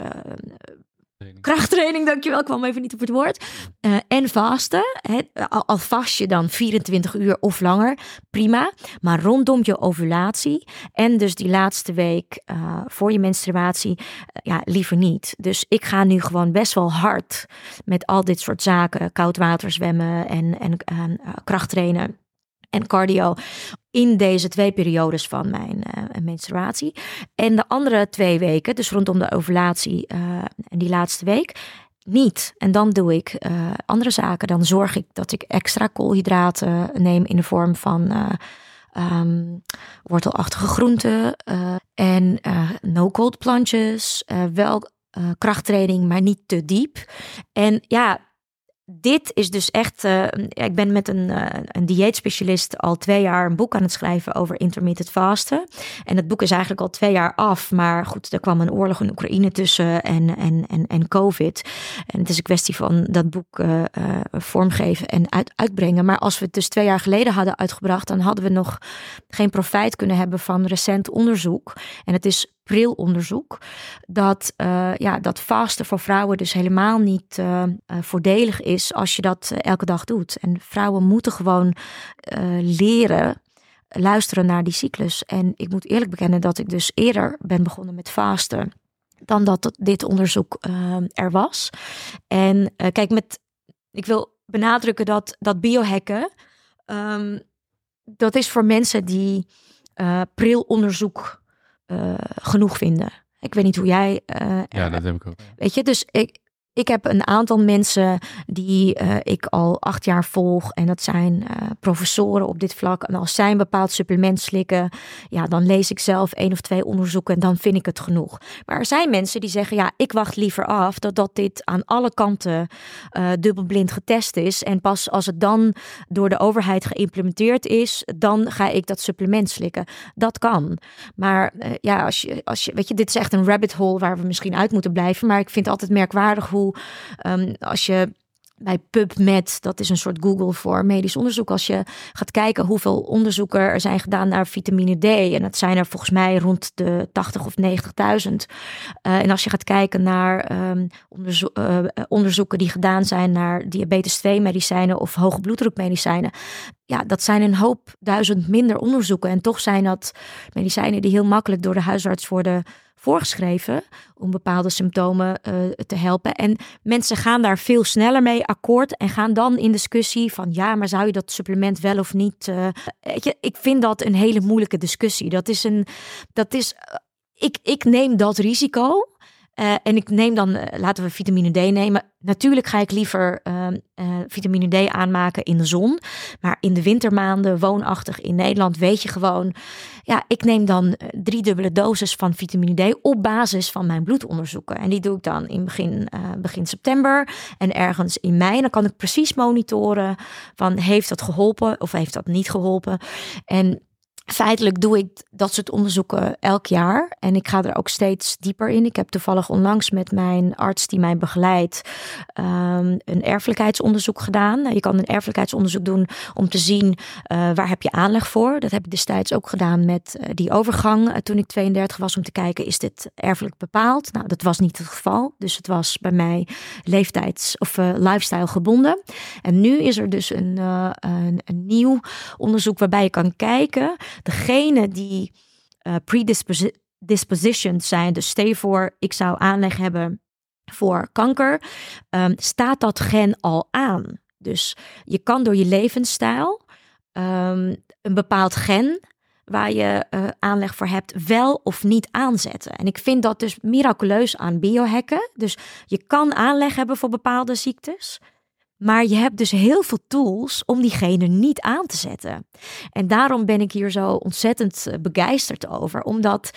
krachttraining, dankjewel. Ik kwam even niet op het woord. Uh, en vasten. Al, al vast je dan 24 uur of langer, prima. Maar rondom je ovulatie en dus die laatste week uh, voor je menstruatie, uh, ja, liever niet. Dus ik ga nu gewoon best wel hard met al dit soort zaken. Koud water zwemmen en, en krachttrainen en cardio in deze twee periodes van mijn uh, menstruatie. En de andere twee weken, dus rondom de ovulatie uh, en die laatste week, niet. En dan doe ik uh, andere zaken. Dan zorg ik dat ik extra koolhydraten neem in de vorm van um, wortelachtige groenten en no-cold plantjes. wel krachttraining, maar niet te diep. En ja, dit is dus echt. Uh, ik ben met een, uh, een dieetspecialist al twee jaar een boek aan het schrijven over intermittent fasten. En het boek is eigenlijk al twee jaar af. Maar goed, er kwam een oorlog in Oekraïne tussen en, en, en, en COVID. En het is een kwestie van dat boek uh, vormgeven en uit, uitbrengen. Maar als we het dus twee jaar geleden hadden uitgebracht, dan hadden we nog geen profijt kunnen hebben van recent onderzoek. En het is onderzoek dat, uh, ja, dat vasten voor vrouwen dus helemaal niet uh, voordelig is als je dat elke dag doet. En vrouwen moeten gewoon leren luisteren naar die cyclus. En ik moet eerlijk bekennen dat ik dus eerder ben begonnen met vasten dan dat dit onderzoek er was. En kijk, met, ik wil benadrukken dat, dat biohacken, um, dat is voor mensen die uh, pril onderzoek genoeg vinden. Ik weet niet hoe jij. Uh, ja, dat heb ik ook. Weet je, dus ik, ik heb een aantal mensen die uh, ik al acht jaar volg. En dat zijn uh, professoren op dit vlak. En als zij een bepaald supplement slikken, ja, dan lees ik zelf één of twee onderzoeken en dan vind ik het genoeg. Maar er zijn mensen die zeggen, ja, ik wacht liever af dat, dit aan alle kanten uh, dubbelblind getest is. En pas als het dan door de overheid geïmplementeerd is, dan ga ik dat supplement slikken. Dat kan. Maar ja, als je, als je, weet je, dit is echt een rabbit hole waar we misschien uit moeten blijven. Maar ik vind het altijd merkwaardig hoe um, als je bij PubMed, dat is een soort Google voor medisch onderzoek. Als je gaat kijken hoeveel onderzoeken er zijn gedaan naar vitamine D. En dat zijn er volgens mij rond de 80 of 90.000. Uh, en als je gaat kijken naar onderzo uh, onderzoeken die gedaan zijn naar diabetes 2 medicijnen of hoge bloeddrukmedicijnen. Ja, dat zijn een hoop duizend minder onderzoeken. En toch zijn dat medicijnen die heel makkelijk door de huisarts worden voorgeschreven om bepaalde symptomen uh, te helpen. En mensen gaan daar veel sneller mee akkoord en gaan dan in discussie van ja, maar zou je dat supplement wel of niet? Je, ik vind dat een hele moeilijke discussie. Dat is een, dat is, uh, ik, ik neem dat risico. Uh, en ik neem dan, uh, laten we vitamine D nemen. Natuurlijk ga ik liever uh, vitamine D aanmaken in de zon. Maar in de wintermaanden, woonachtig in Nederland, weet je gewoon. Ja, ik neem dan drie dubbele doses van vitamine D op basis van mijn bloedonderzoeken. En die doe ik dan in begin, begin september en ergens in mei. Dan kan ik precies monitoren van heeft dat geholpen of heeft dat niet geholpen. En Feitelijk doe ik dat soort onderzoeken elk jaar en ik ga er ook steeds dieper in. Ik heb toevallig onlangs met mijn arts die mij begeleidt um, een erfelijkheidsonderzoek gedaan. Nou, je kan een erfelijkheidsonderzoek doen om te zien uh, waar heb je aanleg voor. Dat heb ik destijds ook gedaan met uh, die overgang uh, toen ik 32 was om te kijken is dit erfelijk bepaald. Nou, dat was niet het geval. Dus het was bij mij leeftijds- of lifestyle gebonden. En nu is er dus een, een, een nieuw onderzoek waarbij je kan kijken degene die uh, predispositioned zijn, dus stel voor, ik zou aanleg hebben voor kanker, um, staat dat gen al aan. Dus je kan door je levensstijl um, een bepaald gen waar je uh, aanleg voor hebt, wel of niet aanzetten. En ik vind dat dus miraculeus aan biohacken. Dus je kan aanleg hebben voor bepaalde ziektes. Maar je hebt dus heel veel tools om diegene niet aan te zetten. En daarom ben ik hier zo ontzettend eh, begeisterd over. Omdat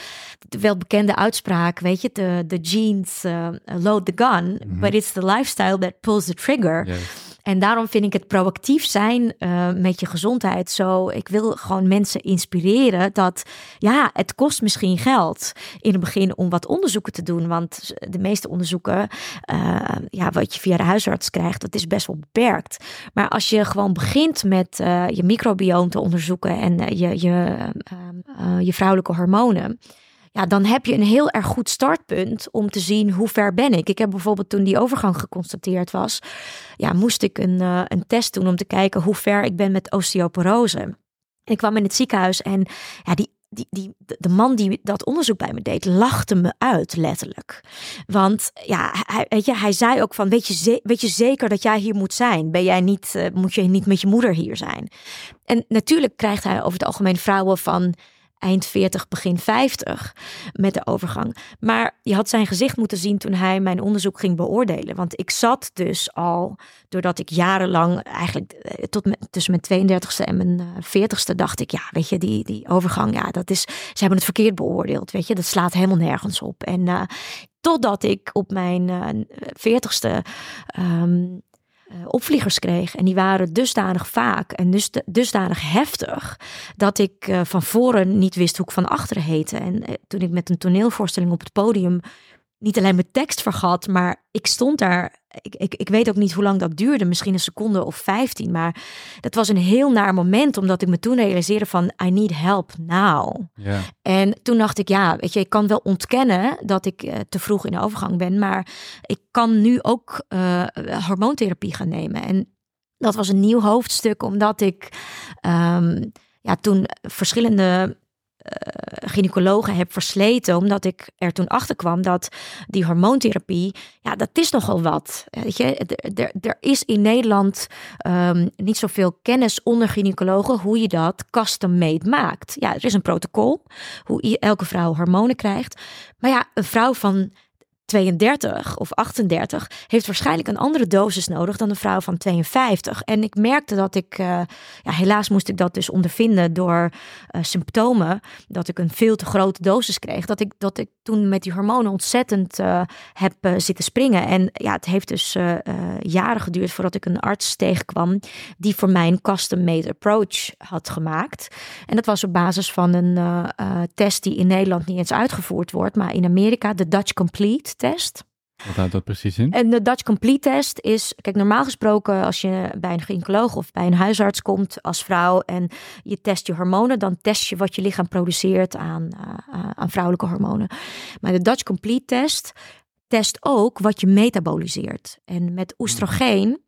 de welbekende uitspraak, weet je, de, de genes uh, load the gun, mm -hmm. but it's the lifestyle that pulls the trigger. Yes. En daarom vind ik het proactief zijn uh, met je gezondheid zo. Ik wil gewoon mensen inspireren dat ja, het kost misschien geld in het begin om wat onderzoeken te doen. Want de meeste onderzoeken, uh, ja, wat je via de huisarts krijgt, dat is best wel beperkt. Maar als je gewoon begint met uh, je microbioom te onderzoeken en je, je, je vrouwelijke hormonen ja, dan heb je een heel erg goed startpunt om te zien hoe ver ben ik. Ik heb bijvoorbeeld toen die overgang geconstateerd was, ja, moest ik een, uh, een test doen om te kijken hoe ver ik ben met osteoporose. Ik kwam in het ziekenhuis en ja, die die, die, de man die dat onderzoek bij me deed, lachte me uit, letterlijk. Want ja, hij, weet je, hij zei ook van, weet je, weet je zeker dat jij hier moet zijn? Ben jij niet, uh, moet je niet met je moeder hier zijn? En natuurlijk krijgt hij over het algemeen vrouwen van eind 40, begin 50 met de overgang. Maar je had zijn gezicht moeten zien toen hij mijn onderzoek ging beoordelen. Want ik zat dus al, doordat ik jarenlang eigenlijk eh, tot met, tussen mijn 32ste en mijn 40ste eh, dacht ik, ja, weet je, die, die overgang, ja, dat is, ze hebben het verkeerd beoordeeld, weet je, dat slaat helemaal nergens op. En uh, totdat ik op mijn veertigste um, opvliegers kreeg. En die waren dusdanig vaak en dus, dusdanig heftig dat ik uh, van voren niet wist hoe ik van achteren heette. En uh, toen ik met een toneelvoorstelling op het podium niet alleen mijn tekst vergat, maar ik stond daar. Ik, ik, ik weet ook niet hoe lang dat duurde, misschien een seconde of vijftien. Maar dat was een heel naar moment, omdat ik me toen realiseerde van I need help now. Ja. En toen dacht ik, ja, weet je, ik kan wel ontkennen dat ik uh, te vroeg in de overgang ben, maar ik kan nu ook uh, hormoontherapie gaan nemen. En dat was een nieuw hoofdstuk, omdat ik um, ja, toen verschillende gynaecologen heb versleten, omdat ik er toen achter kwam dat die hormoontherapie, ja, dat is nogal wat. Weet je, er, er is in Nederland um, niet zoveel kennis onder gynaecologen hoe je dat custom-made maakt. Ja, er is een protocol hoe elke vrouw hormonen krijgt. Maar ja, een vrouw van 32 of 38 heeft waarschijnlijk een andere dosis nodig dan een vrouw van 52. En ik merkte dat ik, uh, ja, helaas moest ik dat dus ondervinden door uh, symptomen, dat ik een veel te grote dosis kreeg. Dat ik, dat ik toen met die hormonen ontzettend uh, heb zitten springen. En ja, het heeft dus jaren geduurd voordat ik een arts tegenkwam die voor mij een custom-made approach had gemaakt. En dat was op basis van een test die in Nederland niet eens uitgevoerd wordt, maar in Amerika, de Dutch Complete test. Wat houdt dat precies in? En de Dutch Complete test is, kijk, normaal gesproken als je bij een gynaecoloog of bij een huisarts komt als vrouw en je test je hormonen, dan test je wat je lichaam produceert aan, uh, aan vrouwelijke hormonen. Maar de Dutch Complete test test ook wat je metaboliseert. En met oestrogeen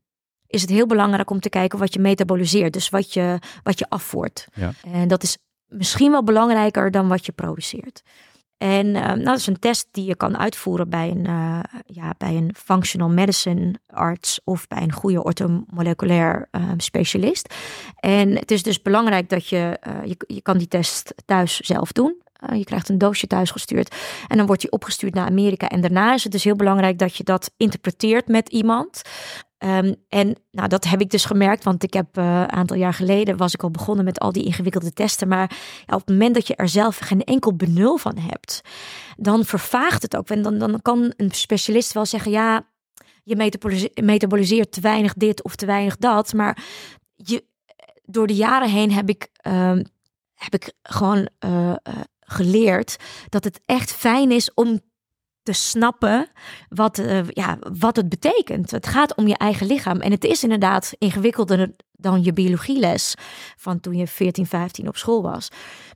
is het heel belangrijk om te kijken wat je metaboliseert, dus wat je, wat je afvoert. Ja. En dat is misschien wel belangrijker dan wat je produceert. En uh, nou, dat is een test die je kan uitvoeren bij een, uh, ja, bij een functional medicine arts of bij een goede ortomoleculair uh, specialist. En het is dus belangrijk dat je, je, je kan die test thuis zelf doen. je krijgt een doosje thuis gestuurd en dan wordt die opgestuurd naar Amerika. En daarna is het dus heel belangrijk dat je dat interpreteert met iemand. Um, en nou, dat heb ik dus gemerkt, want ik heb uh, een aantal jaar geleden was ik al begonnen met al die ingewikkelde testen. Maar op het moment dat je er zelf geen enkel benul van hebt, dan vervaagt het ook. En dan, dan kan een specialist wel zeggen, ja, je metaboliseert, te weinig dit of te weinig dat. Maar je, door de jaren heen heb ik, uh, heb ik gewoon uh, geleerd dat het echt fijn is om te snappen wat, uh, ja, wat het betekent. Het gaat om je eigen lichaam. En het is inderdaad ingewikkelder dan je biologieles van toen je 14, 15 op school was.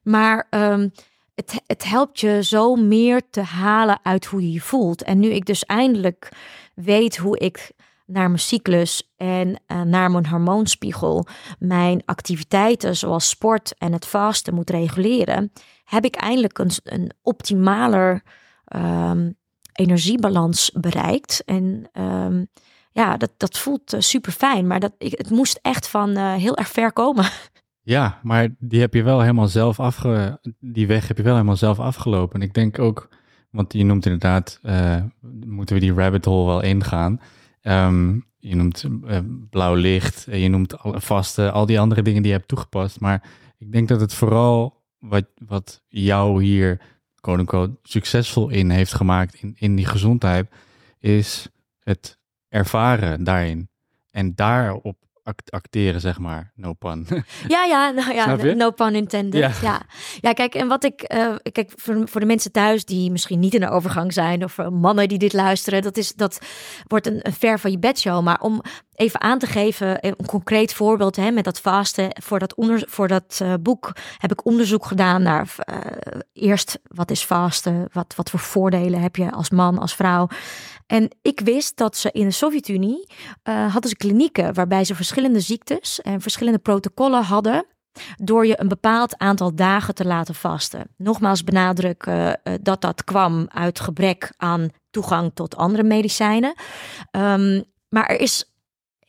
Maar um, het, het helpt je zo meer te halen uit hoe je je voelt. En nu ik dus eindelijk weet hoe ik naar mijn cyclus en uh, naar mijn hormoonspiegel mijn activiteiten zoals sport en het vasten moet reguleren, heb ik eindelijk een, een optimaler um, energiebalans bereikt. En um, ja, dat, dat voelt uh, super fijn. Maar dat, ik, het moest echt van uh, heel erg ver komen. Ja, maar die heb je wel helemaal zelf afge... Die weg heb je wel helemaal zelf afgelopen. Ik denk ook, want je noemt inderdaad, uh, moeten we die rabbit hole wel ingaan. Um, je noemt blauw licht, je noemt vaste, al die andere dingen die je hebt toegepast. Maar ik denk dat het vooral wat, wat jou hier quote succesvol in heeft gemaakt in, in die gezondheid, is het ervaren daarin. En daarop acteren, zeg maar. No pun. Ja, ja, nou ja, no pun intended. Ja. ja. ja, kijk, en wat ik, uh, kijk, voor, voor de mensen thuis die misschien niet in de overgang zijn, of uh, mannen die dit luisteren, dat, is, dat wordt een, een ver van je bedshow. Maar om even aan te geven, een concreet voorbeeld hè, met dat vasten. Voor dat, onder, voor dat uh, boek heb ik onderzoek gedaan naar uh, eerst wat is vasten, wat, wat voor voordelen heb je als man, als vrouw. En ik wist dat ze in de Sovjet-Unie hadden ze klinieken waarbij ze verschillende ziektes en verschillende protocollen hadden door je een bepaald aantal dagen te laten vasten. Nogmaals benadrukken dat dat kwam uit gebrek aan toegang tot andere medicijnen. Um, maar er is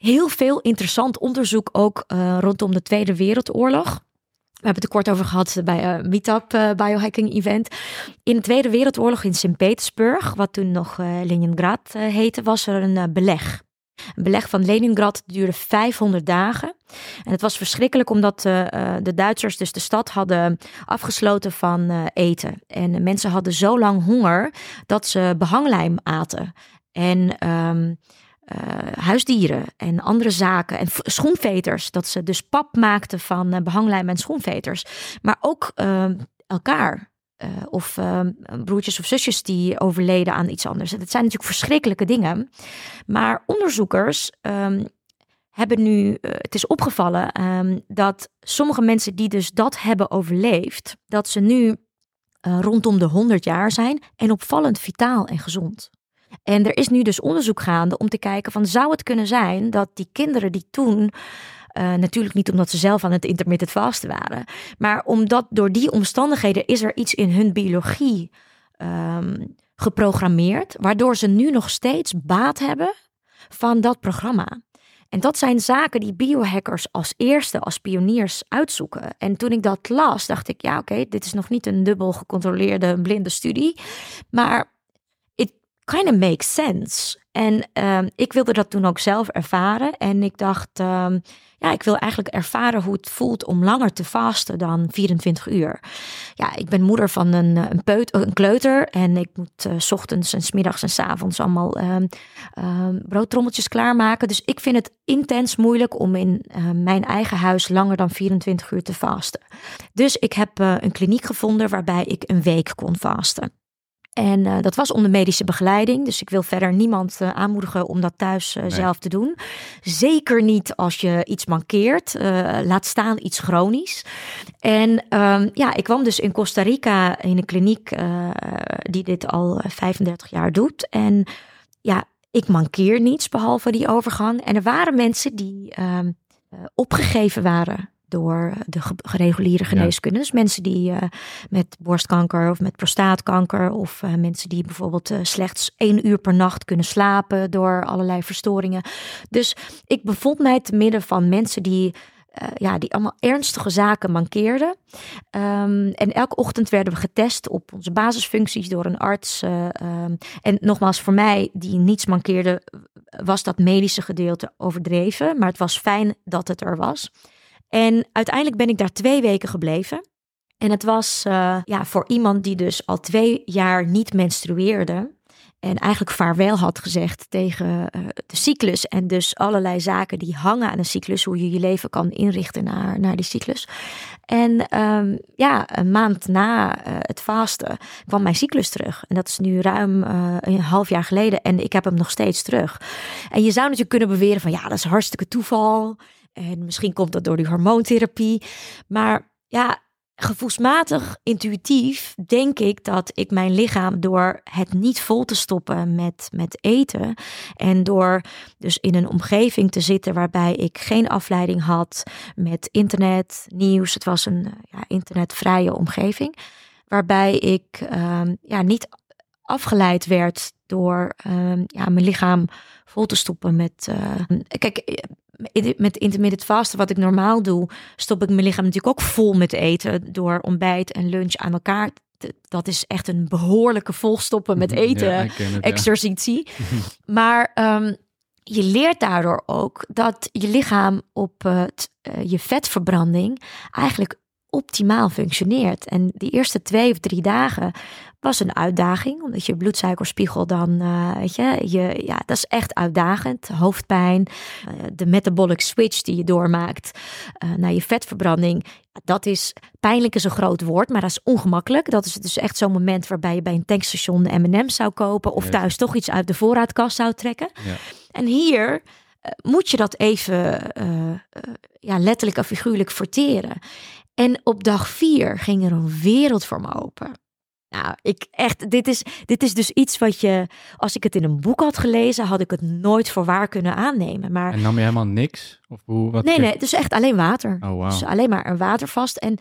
heel veel interessant onderzoek ook uh, rondom de Tweede Wereldoorlog. We hebben het er kort over gehad bij een uh, Meetup uh, Biohacking Event. In de Tweede Wereldoorlog in Sint-Petersburg, wat toen nog Leningrad heette, was er een beleg. Een beleg van Leningrad duurde 500 dagen. En het was verschrikkelijk omdat de Duitsers dus de stad hadden afgesloten van eten. En mensen hadden zo lang honger dat ze behanglijm aten. En... Uh, huisdieren en andere zaken. En schoenveters, dat ze dus pap maakten van uh, behanglijm en schoenveters. Maar ook uh, elkaar. of broertjes of zusjes die overleden aan iets anders. Dat zijn natuurlijk verschrikkelijke dingen. Maar onderzoekers um, hebben nu, het is opgevallen dat sommige mensen die dus dat hebben overleefd, dat ze nu rondom de 100 jaar zijn en opvallend vitaal en gezond. En er is nu dus onderzoek gaande om te kijken van zou het kunnen zijn dat die kinderen die toen uh, natuurlijk niet omdat ze zelf aan het intermittent vasten waren, maar omdat door die omstandigheden is er iets in hun biologie um, geprogrammeerd, waardoor ze nu nog steeds baat hebben van dat programma. En dat zijn zaken die biohackers als eerste, als pioniers uitzoeken. En toen ik dat las, dacht ik, ja oké, dit is nog niet een dubbel gecontroleerde blinde studie. Maar kind of makes sense. En um, ik wilde dat toen ook zelf ervaren. En ik dacht, um, ja, ik wil eigenlijk ervaren hoe het voelt om langer te vasten dan 24 uur. Ja, ik ben moeder van een, een, peut, een kleuter. En ik moet uh, s ochtends en s middags en s avonds allemaal um, broodtrommeltjes klaarmaken. Dus ik vind het intens moeilijk om in uh, mijn eigen huis langer dan 24 uur te vasten. Dus ik heb een kliniek gevonden waarbij ik een week kon vasten. En uh, dat was onder medische begeleiding. Dus ik wil verder niemand uh, aanmoedigen om dat thuis uh, nee. zelf te doen. Zeker niet als je iets mankeert. laat staan iets chronisch. En um, ja, ik kwam dus in Costa Rica in een kliniek die dit al 35 jaar doet. En ja, ik mankeer niets behalve die overgang. En er waren mensen die um, opgegeven waren door de reguliere geneeskunde. Ja. Dus mensen die uh, met borstkanker of met prostaatkanker of uh, mensen die bijvoorbeeld uh, slechts één uur per nacht kunnen slapen door allerlei verstoringen. Dus ik bevond mij te midden van mensen die ja, die allemaal ernstige zaken mankeerden. Um, en elke ochtend werden we getest op onze basisfuncties door een arts. Um, en nogmaals, voor mij die niets mankeerde, was dat medische gedeelte overdreven. Maar het was fijn dat het er was. En uiteindelijk ben ik daar twee weken gebleven. En het was uh, ja, voor iemand die dus al twee jaar niet menstrueerde. En eigenlijk vaarwel had gezegd tegen uh, de cyclus. En dus allerlei zaken die hangen aan een cyclus. Hoe je je leven kan inrichten naar, naar die cyclus. En um, ja, een maand na uh, het vasten kwam mijn cyclus terug. En dat is nu ruim een half jaar geleden. En ik heb hem nog steeds terug. En je zou natuurlijk kunnen beweren van ja, dat is hartstikke toeval. En misschien komt dat door die hormoontherapie. Maar ja, gevoelsmatig, intuïtief denk ik dat ik mijn lichaam door het niet vol te stoppen met, met eten en door dus in een omgeving te zitten waarbij ik geen afleiding had met internet, nieuws. Het was een ja, internetvrije omgeving waarbij ik um, ja, niet afgeleid werd door um, ja, mijn lichaam vol te stoppen met. Uh, kijk, met intermittent vasten, wat ik normaal doe, stop ik mijn lichaam natuurlijk ook vol met eten door ontbijt en lunch aan elkaar. Dat is echt een behoorlijke volstoppen met eten ja, exercitie. Ja. maar um, je leert daardoor ook dat je lichaam op uh, je vetverbranding eigenlijk optimaal functioneert. En die eerste twee of drie dagen was een uitdaging, omdat je bloedsuikerspiegel dan, uh, weet je, je, ja, dat is echt uitdagend. Hoofdpijn, uh, de metabolic switch die je doormaakt uh, naar je vetverbranding. Dat is, pijnlijk is een groot woord, maar dat is ongemakkelijk. Dat is dus echt zo'n moment waarbij je bij een tankstation M&M's zou kopen of thuis toch iets uit de voorraadkast zou trekken. Ja. En hier moet je dat even ja, letterlijk en figuurlijk verteren. En op dag vier ging er een wereld voor me open. Nou, ik echt, dit is, dit is dus iets wat je, als ik het in een boek had gelezen, had ik het nooit voor waar kunnen aannemen. Maar, en nam je helemaal niks? Of hoe, wat nee, nee, het is echt alleen water. Oh, wow. Dus alleen maar een watervast. En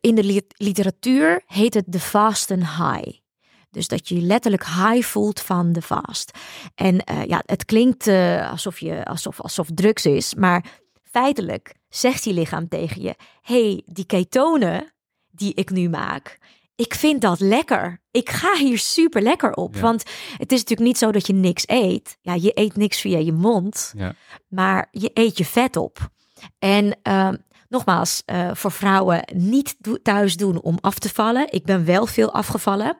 in de literatuur heet het de fasten high. Dus dat je je letterlijk high voelt van de fast. En uh, ja, het klinkt uh, alsof, je, alsof, alsof drugs is, maar feitelijk zegt je lichaam tegen je: hey, die ketonen die ik nu maak, ik vind dat lekker. Ik ga hier super lekker op. Want het is natuurlijk niet zo dat je niks eet. Ja, je eet niks via je mond, ja. maar je eet je vet op. En uh, nogmaals, uh, voor vrouwen niet thuis doen om af te vallen. Ik ben wel veel afgevallen.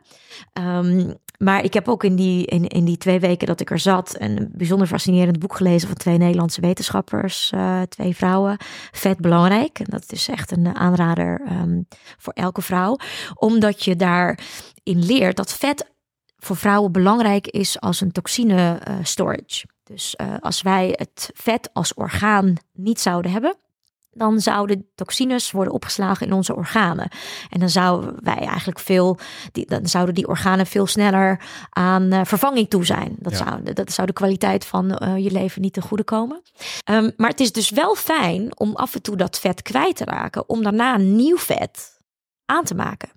Um, maar ik heb ook in die, in, in die twee weken dat ik er zat een bijzonder fascinerend boek gelezen van twee Nederlandse wetenschappers, uh, twee vrouwen. Vet belangrijk. En dat is echt een aanrader um, voor elke vrouw. Omdat je daarin leert dat vet voor vrouwen belangrijk is als een toxine uh, storage. Dus uh, als wij het vet als orgaan niet zouden hebben, dan zouden toxines worden opgeslagen in onze organen. En dan zouden wij eigenlijk veel, die, dan zouden die organen veel sneller aan uh, vervanging toe zijn. Dat, Ja. zou, dat zou de kwaliteit van uh, je leven niet ten goede komen. Um, maar het is dus wel fijn om af en toe dat vet kwijt te raken, om daarna nieuw vet aan te maken.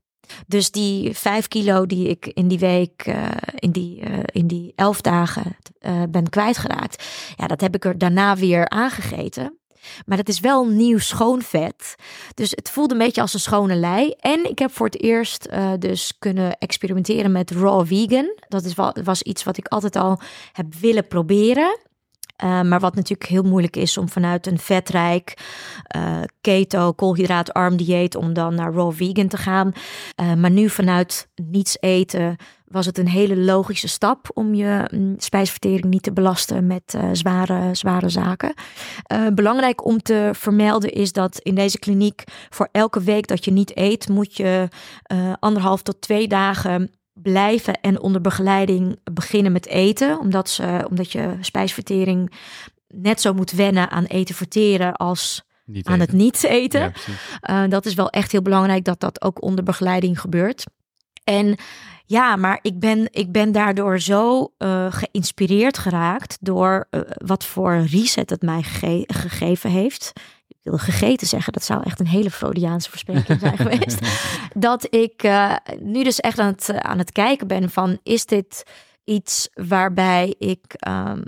Dus die vijf kilo die ik in die week, uh, in, die, uh, in die elf dagen uh, ben kwijtgeraakt, ja, dat heb ik er daarna weer aangegeten. Maar dat is wel nieuw schoon vet. Dus het voelde een beetje als een schone lei. En ik heb voor het eerst uh, dus kunnen experimenteren met raw vegan. Dat is was iets wat ik altijd al heb willen proberen. Uh, maar wat natuurlijk heel moeilijk is om vanuit een vetrijk, uh, keto, koolhydraatarm dieet, om dan naar raw vegan te gaan. Uh, maar nu vanuit niets eten was het een hele logische stap om je um, spijsvertering niet te belasten met zware, zware zaken. Belangrijk om te vermelden is dat in deze kliniek voor elke week dat je niet eet, moet je anderhalf tot twee dagen blijven en onder begeleiding beginnen met eten. Omdat, ze, omdat je spijsvertering net zo moet wennen aan eten verteren als Niet aan eten. het niet eten. Ja. Uh, dat is wel echt heel belangrijk dat dat ook onder begeleiding gebeurt. En ja, maar ik ben, ik ben daardoor zo uh, geïnspireerd geraakt door uh, wat voor reset het mij gege gegeven heeft. Ik wil gegeten zeggen, dat zou echt een hele Freudiaanse verspreking zijn geweest. Dat ik uh, nu dus echt aan het, aan het kijken ben van, is dit iets waarbij ik um,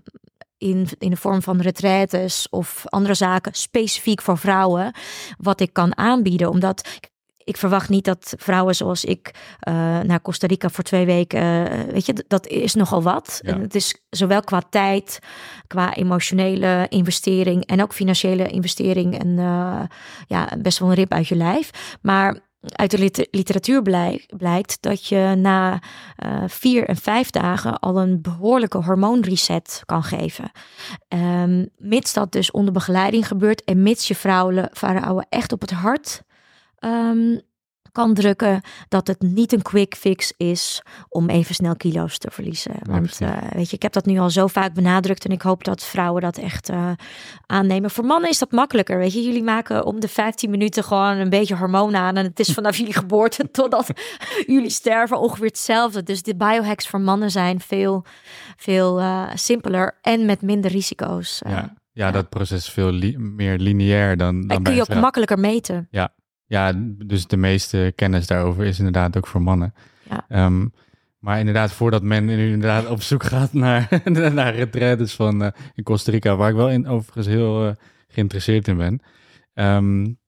in, in de vorm van retraites of andere zaken specifiek voor vrouwen wat ik kan aanbieden. Omdat ik verwacht niet dat vrouwen zoals ik uh, naar Costa Rica voor twee weken, uh, weet je, dat is nogal wat. Ja. En het is zowel qua tijd, qua emotionele investering en ook financiële investering en uh, ja, best wel een rip uit je lijf. Maar uit de liter literatuur blijkt, blijkt dat je na uh, vier en vijf dagen al een behoorlijke hormoonreset kan geven. Um, mits dat dus onder begeleiding gebeurt en mits je vrouwen, vrouwen echt op het hart um, kan drukken dat het niet een quick fix is om even snel kilo's te verliezen. Want uh, weet je, ik heb dat nu al zo vaak benadrukt en ik hoop dat vrouwen dat echt uh, aannemen. Voor mannen is dat makkelijker, weet je. Jullie maken om de 15 minuten gewoon een beetje hormonen aan en het is vanaf jullie geboorte totdat jullie sterven ongeveer hetzelfde. Dus de biohacks voor mannen zijn veel, veel uh, simpeler en met minder risico's. Ja. Ja, ja, dat proces is veel li meer lineair dan, dan en kun je ook makkelijker meten. Ja. Ja, dus de meeste kennis daarover is inderdaad ook voor mannen. Ja. Um, maar inderdaad, voordat men nu inderdaad op zoek gaat naar, naar retretes van uh, in Costa Rica, waar ik wel in, overigens heel uh, geïnteresseerd in ben. Um,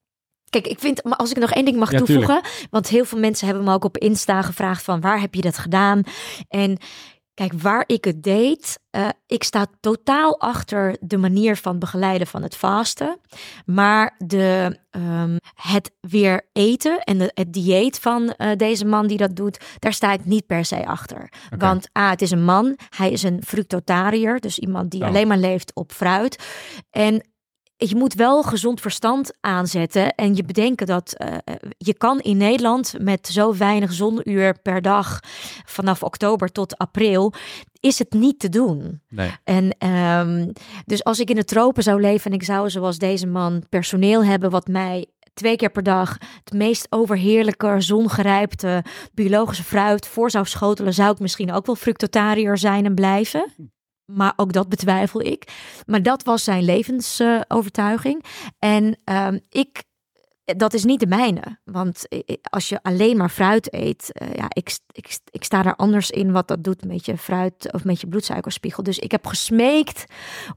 Kijk, ik vind, maar als ik nog één ding mag ja, toevoegen, tuurlijk. want heel veel mensen hebben me ook op Insta gevraagd van waar heb je dat gedaan? En Kijk, waar ik het deed, uh, ik sta totaal achter de manier van begeleiden van het vasten. Maar de, um, het weer eten en de, het dieet van uh, deze man die dat doet, daar sta ik niet per se achter. Okay. Want A, het is een man, hij is een fructotariër, dus iemand die oh. alleen maar leeft op fruit. En je moet wel gezond verstand aanzetten en je bedenken dat uh, je kan in Nederland met zo weinig zonuur per dag vanaf oktober tot april is het niet te doen. Nee. En ehm, dus als ik in de tropen zou leven en ik zou zoals deze man personeel hebben wat mij twee keer per dag het meest overheerlijke, zongerijpte biologische fruit voor zou schotelen, zou ik misschien ook wel fructotariër zijn en blijven. Maar ook dat betwijfel ik. Maar dat was zijn levensovertuiging. en ehm, ik dat is niet de mijne. Want als je alleen maar fruit eet, uh, ja, ik, ik, ik sta daar anders in wat dat doet met je fruit of met je bloedsuikerspiegel. Dus ik heb gesmeekt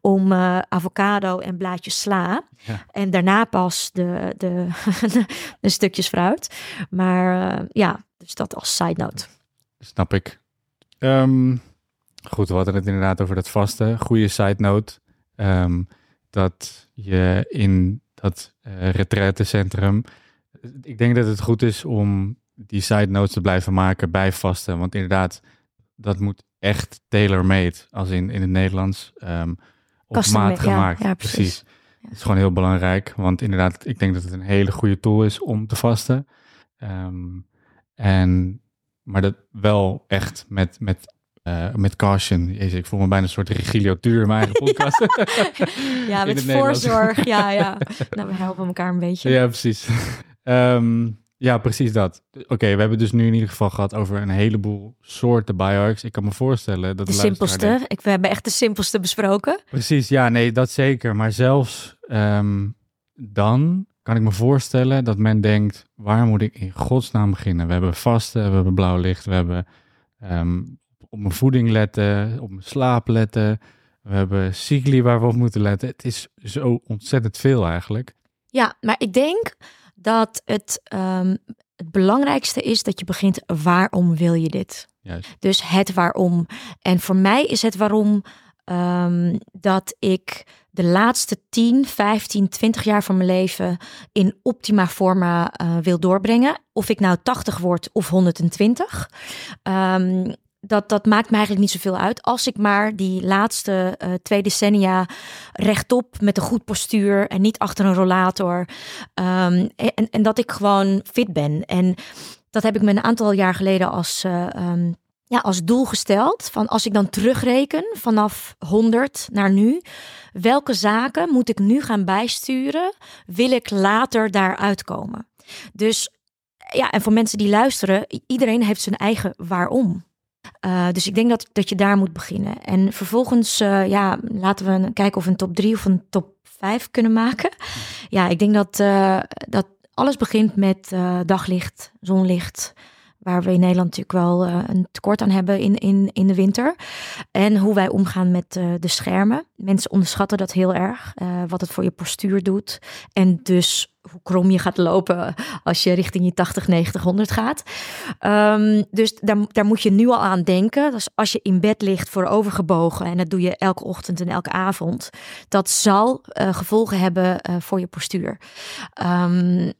om uh, avocado en blaadjes sla. Ja. En daarna pas de, de, de, stukjes fruit. Maar uh, ja, dus dat als side note. Snap ik. Um, goed, we hadden het inderdaad over dat vaste. Goede side note. Um, dat je in dat uh, retraitecentrum. Ik denk dat het goed is om die side notes te blijven maken bij vasten. Want inderdaad, dat moet echt tailor-made, als in, in het Nederlands, um, op maat gemaakt. Ja, precies. is gewoon heel belangrijk, want inderdaad, ik denk dat het een hele goede tool is om te vasten. Um, en, maar dat wel echt met, met uh, met caution. ik voel me bijna een soort Regilio Tuur in mijn eigen podcast. ja, met voorzorg. Ja, ja. Nou, we helpen elkaar een beetje. Ja, precies. um, ja, precies dat. Oké, we hebben dus nu in ieder geval gehad over een heleboel soorten bioarcs. Ik kan me voorstellen dat de, de simpelste. ik, we hebben echt de simpelste besproken. Precies, ja, nee, dat zeker. Maar zelfs um, dan kan ik me voorstellen dat men denkt: waar moet ik in godsnaam beginnen? We hebben vasten, we hebben blauw licht, we hebben um, op mijn voeding letten, op mijn slaap letten. We hebben cycli waar we op moeten letten. Het is zo ontzettend veel eigenlijk. Ja, maar ik denk dat het, um, het belangrijkste is dat je begint waarom wil je dit? Juist. Dus het waarom. En voor mij is het waarom um, dat ik de laatste 10, 15, 20 jaar van mijn leven in optima forma uh, wil doorbrengen. Of ik nou 80 word of 120. Um, dat, dat maakt me eigenlijk niet zoveel uit. Als ik maar die laatste uh, twee decennia rechtop met een goed postuur en niet achter een rollator. Um, en, en dat ik gewoon fit ben. En dat heb ik me een aantal jaar geleden als, uh, um, ja, als doel gesteld. Van als ik dan terugreken vanaf 100 naar nu. Welke zaken moet ik nu gaan bijsturen? Wil ik later daar uitkomen? Dus ja, en voor mensen die luisteren, iedereen heeft zijn eigen waarom. Uh, dus ik denk dat, dat je daar moet beginnen. En vervolgens, uh, ja, laten we kijken of we een top 3 of een top 5 kunnen maken. Ja, ik denk dat, uh, dat alles begint met daglicht, zonlicht. Waar we in Nederland natuurlijk wel een tekort aan hebben in, in, in de winter. En hoe wij omgaan met de schermen. Mensen onderschatten dat heel erg. wat het voor je postuur doet. En dus hoe krom je gaat lopen als je richting je 80, 90, 100 gaat. Um, dus daar, daar moet je nu al aan denken. Dus als je in bed ligt voor overgebogen en dat doe je elke ochtend en elke avond, dat zal gevolgen hebben voor je postuur. Um,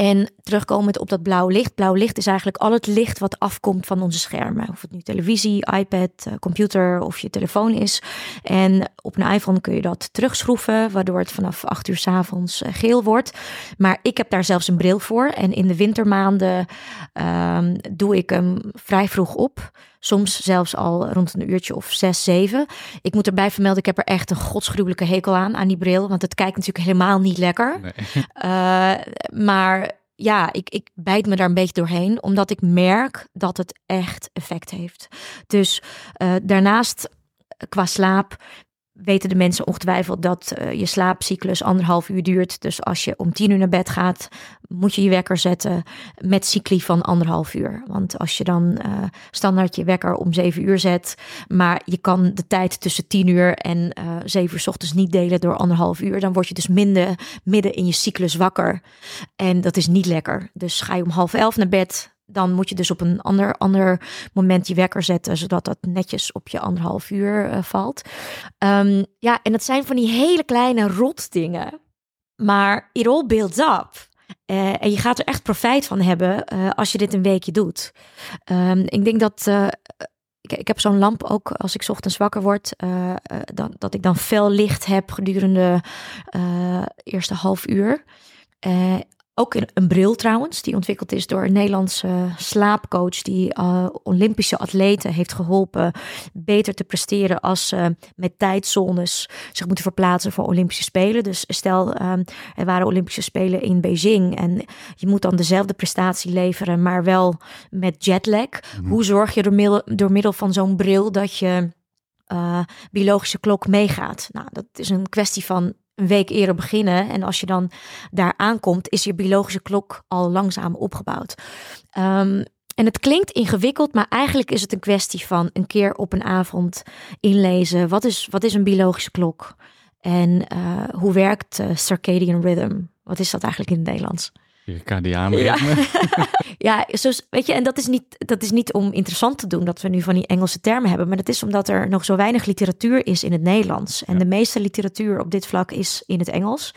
en terugkomend op dat blauw licht. Blauw licht is eigenlijk al het licht wat afkomt van onze schermen. Of het nu televisie, iPad, eh, computer of je telefoon is. En op een iPhone kun je dat terugschroeven, waardoor het vanaf 8 uur s avonds eh, geel wordt. Maar ik heb daar zelfs een bril voor. En in de wintermaanden um, doe ik hem vrij vroeg op. Soms zelfs al rond een uurtje of zes, zeven. Ik moet erbij vermelden, ik heb er echt een godsgruwelijke hekel aan, aan die bril. Want het kijkt natuurlijk helemaal niet lekker. Nee. Uh, maar ja, ik, ik bijt me daar een beetje doorheen, omdat ik merk dat het echt effect heeft. Dus uh, daarnaast qua slaap weten de mensen ongetwijfeld dat uh, je slaapcyclus anderhalf uur duurt. Dus als je om tien uur naar bed gaat, moet je je wekker zetten met cycli van anderhalf uur. Want als je dan uh, standaard je wekker om zeven uur zet, maar je kan de tijd tussen tien uur en uh, zeven uur s ochtends niet delen door anderhalf uur, dan word je dus minder, midden in je cyclus wakker. En dat is niet lekker. Dus ga je om half elf naar bed, dan moet je dus op een ander, ander moment je wekker zetten, zodat dat netjes op je anderhalf uur uh, valt. Um, ja, en dat zijn van die hele kleine rot dingen. Maar it all builds up. Uh, en je gaat er echt profijt van hebben uh, als je dit een weekje doet. Um, ik denk dat. Ik, ik, heb zo'n lamp ook als ik ochtends wakker word. dat, dat ik dan fel licht heb gedurende eerste half uur ook een bril trouwens, die ontwikkeld is door een Nederlandse slaapcoach die uh, Olympische atleten heeft geholpen beter te presteren als ze met tijdzones zich moeten verplaatsen voor Olympische Spelen. Dus stel, um, er waren Olympische Spelen in Beijing en je moet dan dezelfde prestatie leveren, maar wel met jetlag. Mhm. Hoe zorg je door middel, door middel van zo'n bril dat je uh, biologische klok meegaat? Nou, dat is een kwestie van een week eerder beginnen. En als je dan daar aankomt, is je biologische klok al langzaam opgebouwd. Um, en het klinkt ingewikkeld, maar eigenlijk is het een kwestie van een keer op een avond inlezen. Wat is, wat is een biologische klok? En uh, hoe werkt uh, circadian rhythm? Wat is dat eigenlijk in het Nederlands? Circadiaan ja. ja, zoals, weet je, en dat is, niet, dat is niet om interessant te doen dat we nu van die Engelse termen hebben, maar dat is omdat er nog zo weinig literatuur is in het Nederlands. En de meeste literatuur op dit vlak is in het Engels.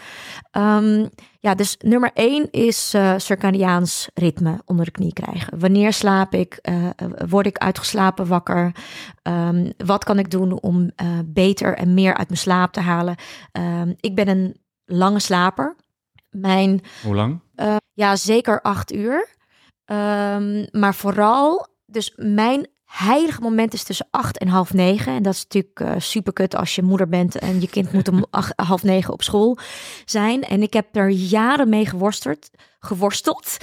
Um, ja, dus nummer één is uh, circadiaans ritme onder de knie krijgen. Wanneer slaap ik? Uh, word ik uitgeslapen wakker? Um, wat kan ik doen om uh, beter en meer uit mijn slaap te halen? Um, ik ben een lange slaper. Mijn, Hoe lang? Ja, zeker acht uur. Um, maar vooral, dus mijn heilige moment is tussen acht en half negen. En dat is natuurlijk uh, super kut als je moeder bent en je kind moet om acht, half negen op school zijn. En ik heb er jaren mee geworsteld. geworsteld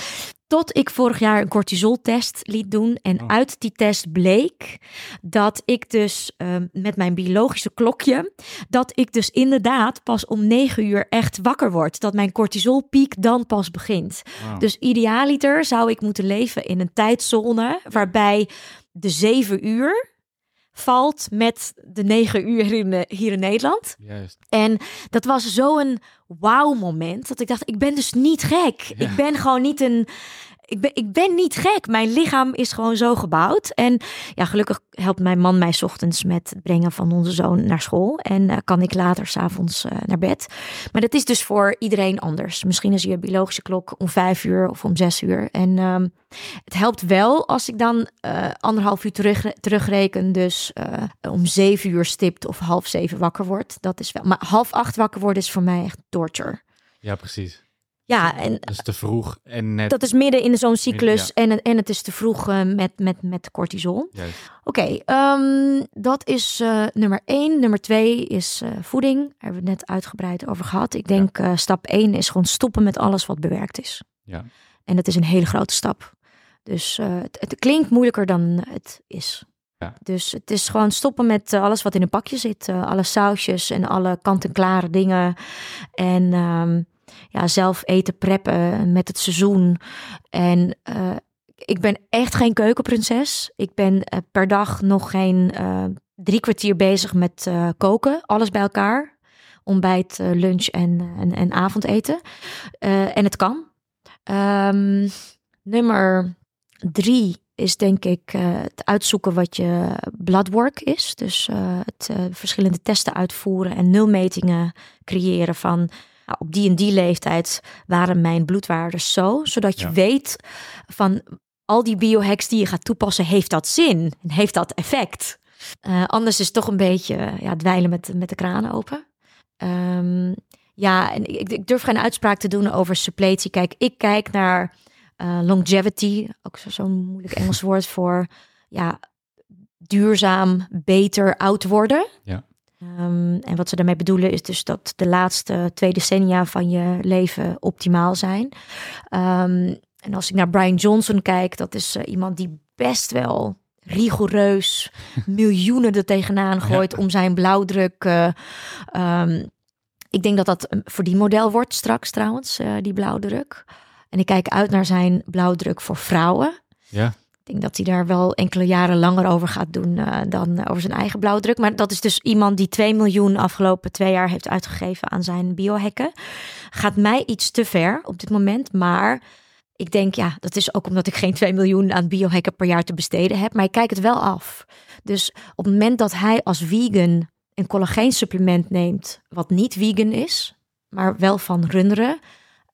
tot ik vorig jaar een cortisoltest liet doen. En oh. uit die test bleek dat ik dus uh, met mijn biologische klokje, dat ik dus inderdaad pas om negen uur echt wakker word. Dat mijn cortisolpiek dan pas begint. Wow. Dus idealiter zou ik moeten leven in een tijdzone waarbij de zeven uur valt met de negen uur hier in, hier in Nederland. Juist. En dat was zo'n wauw moment dat ik dacht, ik ben dus niet gek. Ja. Ik ben gewoon niet een ik ben, ik ben niet gek. Mijn lichaam is gewoon zo gebouwd. En ja, gelukkig helpt mijn man mij ochtends met het brengen van onze zoon naar school. En uh, kan ik later s'avonds uh, naar bed. Maar dat is dus voor iedereen anders. Misschien is je biologische klok om vijf uur of om zes uur. En um, het helpt wel als ik dan uh, anderhalf uur terug, terugreken. Dus om zeven uur stipt of half zeven wakker word. Dat is wel. Maar half acht wakker worden is voor mij echt torture. Ja, precies. Ja, en dat is te vroeg en net. Dat is midden in zo'n cyclus ja. en, en het is te vroeg uh, met, met, met cortisol. Oké, okay, um, dat is uh, nummer één. Nummer twee is uh, voeding. Daar hebben we het net uitgebreid over gehad. Ik denk ja. stap één is gewoon stoppen met alles wat bewerkt is. Ja. En dat is een hele grote stap. Dus het, het, klinkt moeilijker dan het is. Ja. Dus het is gewoon stoppen met alles wat in een pakje zit. alle sausjes en alle kant-en-klare dingen. En um, ja, zelf eten preppen met het seizoen. En uh, ik ben echt geen keukenprinses. Ik ben uh, per dag nog geen uh, drie kwartier bezig met koken. Alles bij elkaar. Ontbijt, lunch en, en, en avondeten. en het kan. Um, nummer drie is denk ik het uitzoeken wat je bloodwork is. Dus het verschillende testen uitvoeren en nulmetingen creëren van nou, op die en die leeftijd waren mijn bloedwaarden zo, zodat je ja. weet van al die biohacks die je gaat toepassen, heeft dat zin en heeft dat effect. Uh, anders is het toch een beetje ja, dweilen met, met de kraan open. Um, ja, en ik, ik, durf geen uitspraak te doen over suppletie. Kijk, ik kijk naar uh, longevity, ook zo'n zo moeilijk Engels woord voor ja, duurzaam, beter oud worden. Ja. Um, en wat ze daarmee bedoelen is dus dat de laatste twee decennia van je leven optimaal zijn. Um, en als ik naar Brian Johnson kijk, dat is uh, iemand die best wel rigoureus miljoenen er tegenaan gooit ja. om zijn blauwdruk. Uh, um, ik denk dat dat een verdienmodel wordt straks trouwens, uh, die blauwdruk. En ik kijk uit naar zijn blauwdruk voor vrouwen. Ja. Denk dat hij daar wel enkele jaren langer over gaat doen uh, dan over zijn eigen blauwdruk. Maar dat is dus iemand die 2 miljoen afgelopen twee jaar heeft uitgegeven aan zijn biohacken. Gaat mij iets te ver op dit moment. Maar ik denk, ja, dat is ook omdat ik geen 2 miljoen aan biohacken per jaar te besteden heb. Maar ik kijk het wel af. Dus op het moment dat hij als vegan een collageensupplement neemt, wat niet vegan is, maar wel van runderen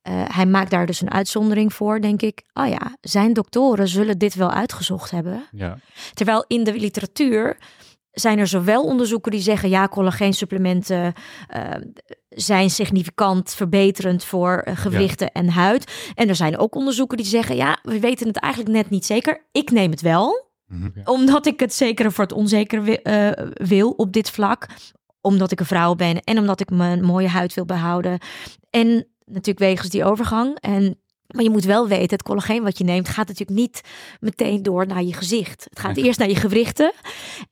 uh, hij maakt daar dus een uitzondering voor, denk ik. Oh ja, zijn doktoren zullen dit wel uitgezocht hebben. Ja. Terwijl in de literatuur zijn er zowel onderzoeken die zeggen ja, collageensupplementen uh, zijn significant verbeterend voor uh, gewrichten en huid. En er zijn ook onderzoeken die zeggen ja, we weten het eigenlijk net niet zeker. Ik neem het wel. Mhm. Omdat ik het zekere voor het onzekere uh, wil op dit vlak. Omdat ik een vrouw ben en omdat ik mijn mooie huid wil behouden. En natuurlijk wegens die overgang. En maar je moet wel weten, het collageen wat je neemt gaat natuurlijk niet meteen door naar je gezicht. Het gaat eerst naar je gewrichten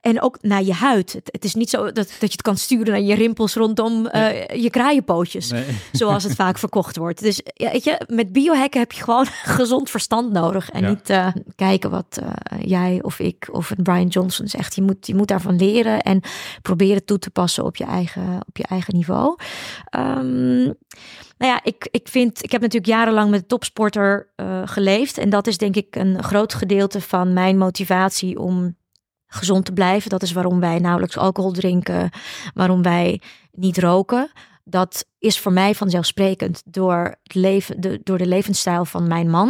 en ook naar je huid. Het, is niet zo dat, dat je het kan sturen naar je rimpels rondom uh, je kraaienpootjes, zoals het vaak verkocht wordt. Dus ja, weet je, met biohacken heb je gewoon gezond verstand nodig en niet uh, kijken wat uh, jij of ik of Brian Johnson zegt. Je moet, je moet daarvan leren en proberen toe te passen op je eigen, op je eigen niveau. Um, nou ja, ik, ik vind, ik heb natuurlijk jarenlang met topsporter uh, geleefd. En dat is denk ik een groot gedeelte van mijn motivatie om gezond te blijven. Dat is waarom wij nauwelijks alcohol drinken, waarom wij niet roken. Dat is voor mij vanzelfsprekend door, het leven, de, door de levensstijl van mijn man.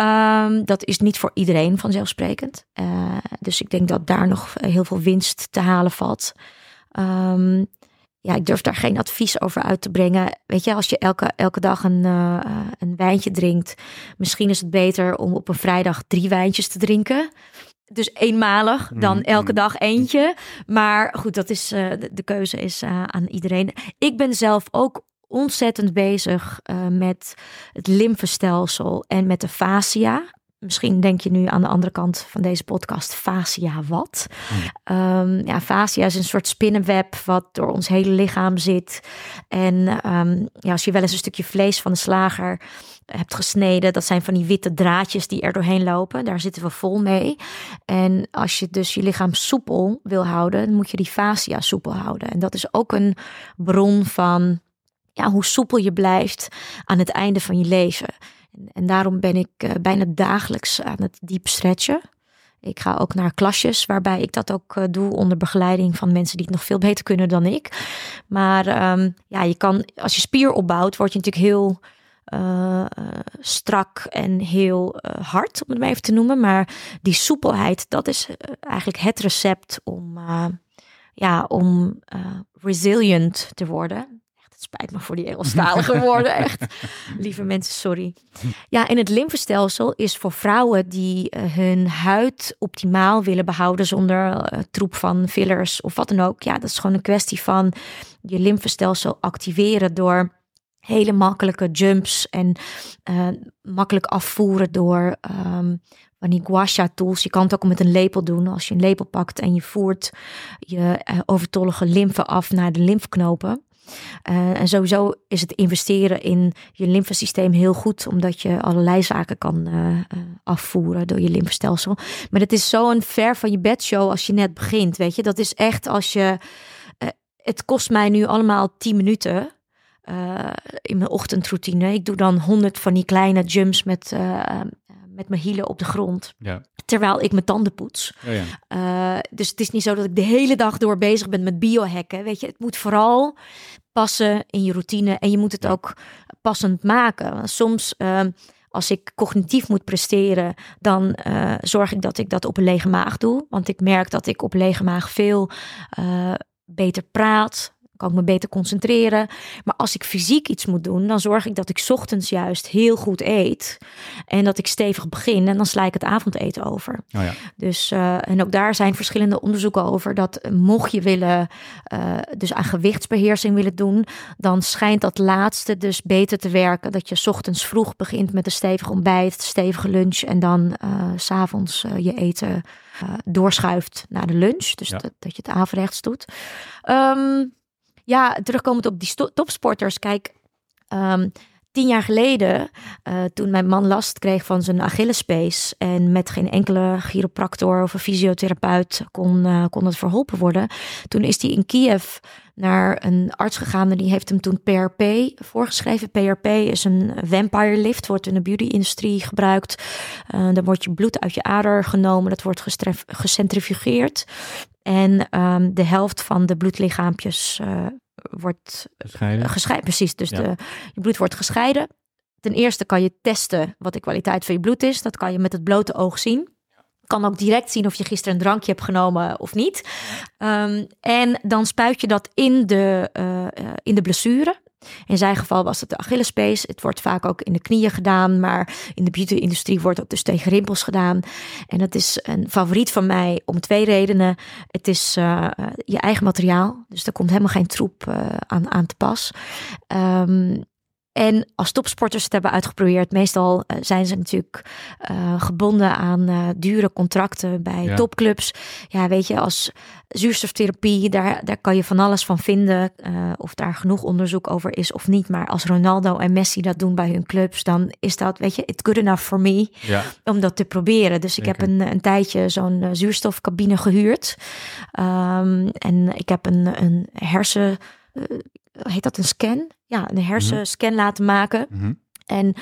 Um, dat is niet voor iedereen vanzelfsprekend. Uh, dus ik denk dat daar nog heel veel winst te halen valt. Um, ja, ik durf daar geen advies over uit te brengen. Weet je, als je elke, elke dag een, uh, een wijntje drinkt, misschien is het beter om op een vrijdag drie wijntjes te drinken. Dus eenmalig dan mm, elke dag eentje. Maar goed, dat is, uh, de, keuze is uh, aan iedereen. Ik ben zelf ook ontzettend bezig met het lymfestelsel en met de fascia. Misschien denk je nu aan de andere kant van deze podcast, fascia wat? Um, ja, fascia is een soort spinnenweb wat door ons hele lichaam zit. En um, ja, als je wel eens een stukje vlees van de slager hebt gesneden, dat zijn van die witte draadjes die er doorheen lopen. Daar zitten we vol mee. En als je dus je lichaam soepel wil houden, dan moet je die fascia soepel houden. En dat is ook een bron van ja, hoe soepel je blijft aan het einde van je leven. En daarom ben ik uh, bijna dagelijks aan het diep stretchen. Ik ga ook naar klasjes waarbij ik dat ook uh, doe onder begeleiding van mensen die het nog veel beter kunnen dan ik. Maar um, ja, je kan, als je spier opbouwt, word je natuurlijk heel uh, strak en heel hard, om het maar even te noemen. Maar die soepelheid, dat is eigenlijk het recept om, ja, om resilient te worden het spijt me voor die Engelstalige woorden, echt. Lieve mensen, sorry. Ja, en het lymfestelsel is voor vrouwen die uh, hun huid optimaal willen behouden zonder uh, troep van fillers of wat dan ook. Ja, dat is gewoon een kwestie van je lymfestelsel activeren door hele makkelijke jumps en uh, makkelijk afvoeren door um, van die guasha tools. Je kan het ook met een lepel doen. Als je een lepel pakt en je voert je overtollige lymfe af naar de lymfknopen. Uh, en sowieso is het investeren in je lymfesysteem heel goed, omdat je allerlei zaken kan uh, afvoeren door je lymfestelsel. Maar het is zo'n ver van je bedshow als je net begint, weet je. Dat is echt als je... het kost mij nu allemaal 10 minuten in mijn ochtendroutine. Ik doe dan honderd van die kleine jumps met met mijn hielen op de grond. Ja. Terwijl ik mijn tanden poets. Oh ja. uh, dus het is niet zo dat ik de hele dag door bezig ben met biohacken. Weet je, het moet vooral passen in je routine. En je moet het ook passend maken. Soms. Uh, als ik cognitief moet presteren, dan uh, zorg ik dat ik dat op een lege maag doe. Want ik merk dat ik op lege maag veel uh, beter praat, kan ik me beter concentreren. Maar als ik fysiek iets moet doen, dan zorg ik dat ik ochtends juist heel goed eet. En dat ik stevig begin en dan sla ik het avondeten over. Oh ja. Dus, uh, en ook daar zijn verschillende onderzoeken over. Dat mocht je willen, uh, dus aan gewichtsbeheersing willen doen, dan schijnt dat laatste dus beter te werken. Dat je ochtends vroeg begint met een stevig ontbijt, stevige lunch. En dan uh, s'avonds je eten doorschuift naar de lunch. Dus ja. dat, dat, je het averechts doet. Um, ja, terugkomend op die topsporters. Kijk, um, tien jaar geleden, uh, toen mijn man last kreeg van zijn Achillespees en met geen enkele chiropractor of een fysiotherapeut kon, uh, kon het verholpen worden, toen is hij in Kiev naar een arts gegaan en die heeft hem toen PRP voorgeschreven. PRP is een vampire lift, wordt in de beauty-industrie gebruikt. Uh, wordt je bloed uit je ader genomen, dat wordt gecentrifugeerd. En um, de helft van de bloedlichaampjes wordt gescheiden. gescheiden. Precies, dus de, je bloed wordt gescheiden. Ten eerste kan je testen wat de kwaliteit van je bloed is. Dat kan je met het blote oog zien. kan ook direct zien of je gisteren een drankje hebt genomen of niet. Ehm, en dan spuit je dat in de, uh, in de blessure. In zijn geval was het de Achillespees. Het wordt vaak ook in de knieën gedaan, maar in de beauty-industrie wordt dat dus tegen rimpels gedaan. En dat is een favoriet van mij om twee redenen. Het is uh, je eigen materiaal, dus er komt helemaal geen troep uh, aan, aan te pas. Um, en als topsporters het hebben uitgeprobeerd, meestal uh, zijn ze natuurlijk uh, gebonden aan uh, dure contracten bij ja. topclubs. Ja, weet je, als zuurstoftherapie, daar, daar kan je van alles van vinden. of daar genoeg onderzoek over is of niet. Maar als Ronaldo en Messi dat doen bij hun clubs, dan is dat, weet je, it's good enough for me ja. om dat te proberen. Dus ik heb een, een tijdje zo'n zuurstofcabine gehuurd. Um, en ik heb een, een hersen heet dat een scan? Ja, een hersenscan laten maken. Mm -hmm. En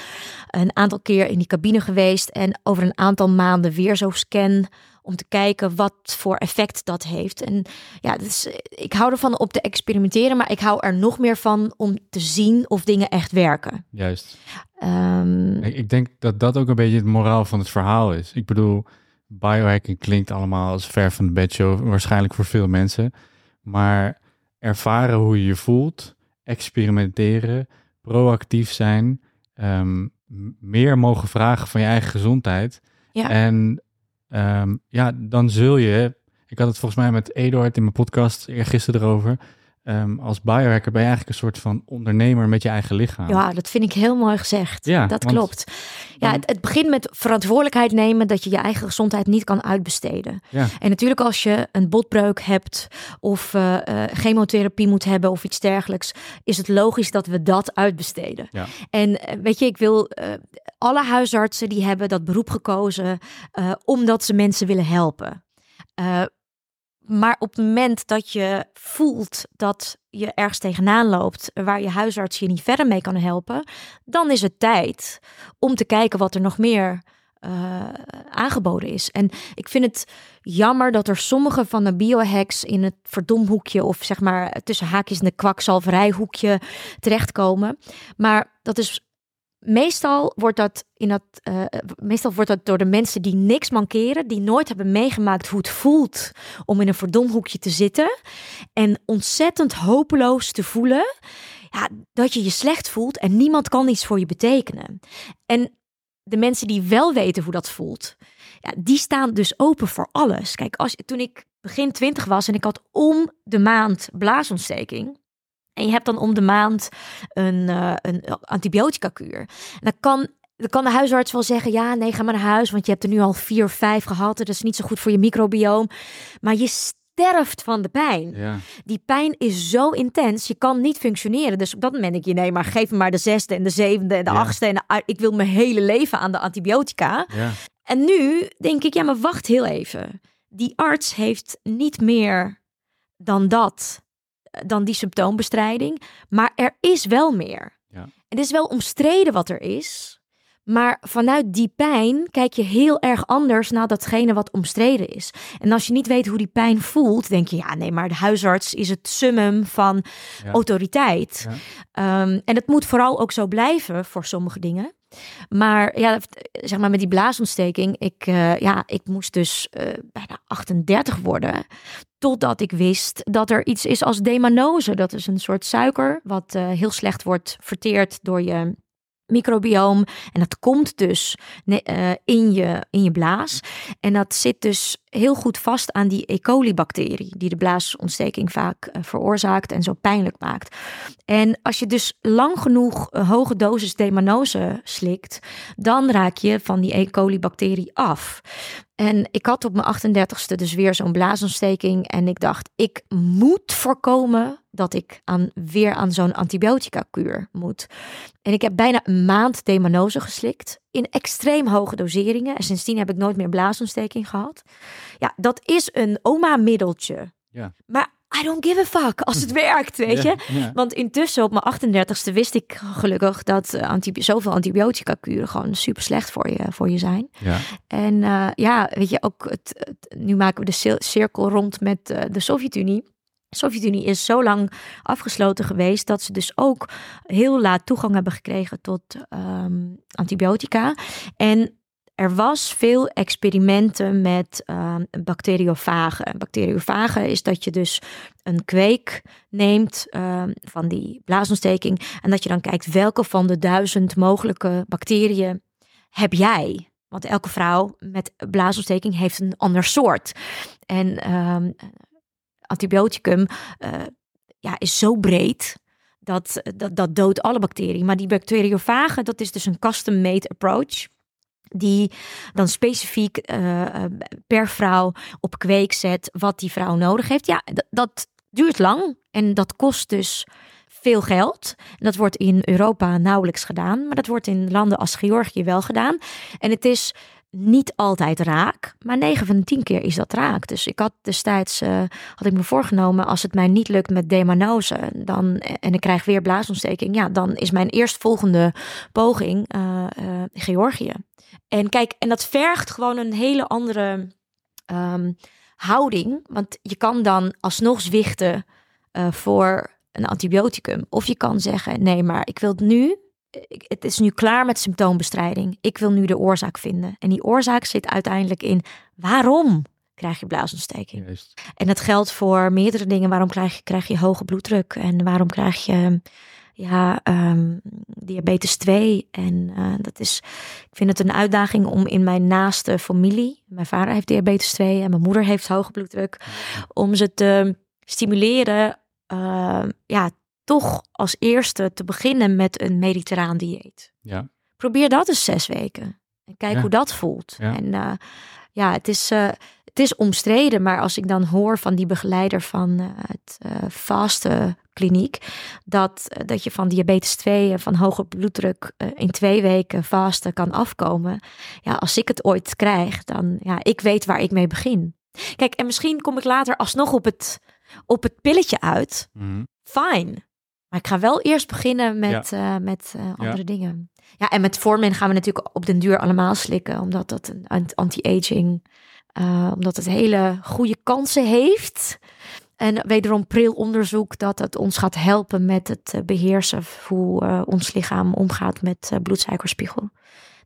een aantal keer in die cabine geweest. En over een aantal maanden weer zo'n scan. Om te kijken wat voor effect dat heeft. En ja, dus, ik hou ervan op te experimenteren. Maar ik hou er nog meer van om te zien of dingen echt werken. Juist. Um, ik, ik denk dat dat ook een beetje het moraal van het verhaal is. Ik bedoel, biohacking klinkt allemaal als ver van de bedshow. Waarschijnlijk voor veel mensen. Maar ervaren hoe je je voelt, experimenteren, proactief zijn, um, meer mogen vragen van je eigen gezondheid. Ja. En um, ja, dan zul je, ik had het volgens mij met Eduard in mijn podcast gisteren erover. Um, als biohacker ben je eigenlijk een soort van ondernemer met je eigen lichaam. Ja, dat vind ik heel mooi gezegd. Ja, dat klopt. Ja, het, het, begint met verantwoordelijkheid nemen dat je je eigen gezondheid niet kan uitbesteden. Ja. En natuurlijk als je een botbreuk hebt of uh, uh, chemotherapie moet hebben of iets dergelijks, is het logisch dat we dat uitbesteden. Ja. En uh, weet je, ik wil alle huisartsen die hebben dat beroep gekozen omdat ze mensen willen helpen. Maar op het moment dat je voelt dat je ergens tegenaan loopt waar je huisarts je niet verder mee kan helpen, dan is het tijd om te kijken wat er nog meer uh, aangeboden is. En ik vind het jammer dat er sommige van de biohacks in het verdomhoekje of zeg maar tussen haakjes in de kwakzalverijhoekje terechtkomen. Maar dat is meestal wordt dat in dat, uh, meestal wordt dat door de mensen die niks mankeren, die nooit hebben meegemaakt hoe het voelt om in een verdomhoekje te zitten en ontzettend hopeloos te voelen, ja, dat je je slecht voelt en niemand kan iets voor je betekenen. En de mensen die wel weten hoe dat voelt, ja, die staan dus open voor alles. Kijk, als, toen ik begin twintig was en ik had om de maand blaasontsteking, en je hebt dan om de maand een, uh, een antibiotica kuur. Dan kan, dan kan de huisarts wel zeggen: ja, nee, ga maar naar huis, want je hebt er nu al vier of vijf gehad. Dat is niet zo goed voor je microbioom. Maar je sterft van de pijn. Ja. Die pijn is zo intens, je kan niet functioneren. Dus op dat moment denk je: nee, maar geef me maar de zesde en de zevende en de Ja. achtste. En de, ik wil mijn hele leven aan de antibiotica. Ja. En nu denk ik: ja, maar wacht heel even. Die arts heeft niet meer dan dat dan die symptoombestrijding. Maar er is wel meer. Ja. En het is wel omstreden wat er is. Maar vanuit die pijn kijk je heel erg anders naar datgene wat omstreden is. En als je niet weet hoe die pijn voelt, denk je, ja, nee, maar de huisarts is het summum van Ja. autoriteit. Ja. Ehm, en het moet vooral ook zo blijven voor sommige dingen. Maar ja, zeg maar met die blaasontsteking, ik, uh, ja, ik moest dus uh, bijna 38 worden. Totdat ik wist dat er iets is als demanose. Dat is een soort suiker wat uh, heel slecht wordt verteerd door je microbioom. En dat komt dus uh, in, je, in je blaas. En dat zit dus heel goed vast aan die E. coli-bacterie, die de blaasontsteking vaak uh, veroorzaakt en zo pijnlijk maakt. En als je dus lang genoeg hoge dosis demanose slikt, dan raak je van die E. coli-bacterie af. En ik had op mijn 38ste dus weer zo'n blaasontsteking. En ik dacht, ik moet voorkomen dat ik aan, weer aan zo'n antibiotica-kuur moet. En ik heb bijna een maand demanose geslikt. In extreem hoge doseringen. En sindsdien heb ik nooit meer blaasontsteking gehad. Ja, dat is een oma-middeltje. Ja. Maar I don't give a fuck als het werkt, weet je. Ja, ja. Want intussen op mijn 38ste wist ik gelukkig dat antibi zoveel antibiotica kuren gewoon super slecht voor je, voor je zijn. Ja. En uh, ja, weet je, ook het, het, nu maken we de cirkel rond met uh, de Sovjet-Unie. De Sovjet-Unie is zo lang afgesloten geweest dat ze dus ook heel laat toegang hebben gekregen tot um, antibiotica. En er was veel experimenten met uh, bacteriofagen. Bacteriofagen is dat je dus een kweek neemt uh, van die blaasontsteking en dat je dan kijkt welke van de duizend mogelijke bacteriën heb jij. Want elke vrouw met blaasontsteking heeft een ander soort. En um, antibioticum uh, ja, is zo breed dat, dat, dat doodt alle bacteriën. Maar die bacteriofagen, dat is dus een custom-made approach die dan specifiek uh, per vrouw op kweek zet wat die vrouw nodig heeft. Ja, dat duurt lang en dat kost dus veel geld. Dat wordt in Europa nauwelijks gedaan, maar dat wordt in landen als Georgië wel gedaan. En het is niet altijd raak, maar 9 van de 10 keer is dat raak. Dus ik had destijds, uh, had ik me voorgenomen, als het mij niet lukt met demanose dan, en ik krijg weer blaasontsteking, ja, dan is mijn eerstvolgende poging uh, Georgië. En kijk, en dat vergt gewoon een hele andere um, houding, want je kan dan alsnog zwichten voor een antibioticum. Of je kan zeggen, nee, maar ik wil het nu het is nu klaar met symptoombestrijding. Ik wil nu de oorzaak vinden. En die oorzaak zit uiteindelijk in waarom krijg je blaasontsteking. Juist. En dat geldt voor meerdere dingen. Waarom krijg je, krijg je hoge bloeddruk? En waarom krijg je ja, um, diabetes 2? En uh, dat is, ik vind het een uitdaging om in mijn naaste familie, mijn vader heeft diabetes 2 en mijn moeder heeft hoge bloeddruk, om ze te stimuleren uh, ja, toch als eerste te beginnen met een mediterraan dieet. Ja. Probeer dat eens zes weken. En kijk hoe dat voelt. Ja. En uh, ja, het is, uh, het is omstreden, maar als ik dan hoor van die begeleider van uh, het vaste kliniek, dat, dat je van diabetes 2 van hoge bloeddruk in twee weken vasten kan afkomen. Ja, als ik het ooit krijg, dan ja, ik weet waar ik mee begin. Kijk, en misschien kom ik later alsnog op het, op het pilletje uit. Mm. Fine. Maar ik ga wel eerst beginnen met, ja. uh, met uh, andere ja. dingen. Ja, en met Formin gaan we natuurlijk op den duur allemaal slikken. Omdat dat een anti-aging, uh, omdat het hele goede kansen heeft. En wederom pril onderzoek dat het ons gaat helpen met het beheersen hoe ons lichaam omgaat met bloedsuikerspiegel.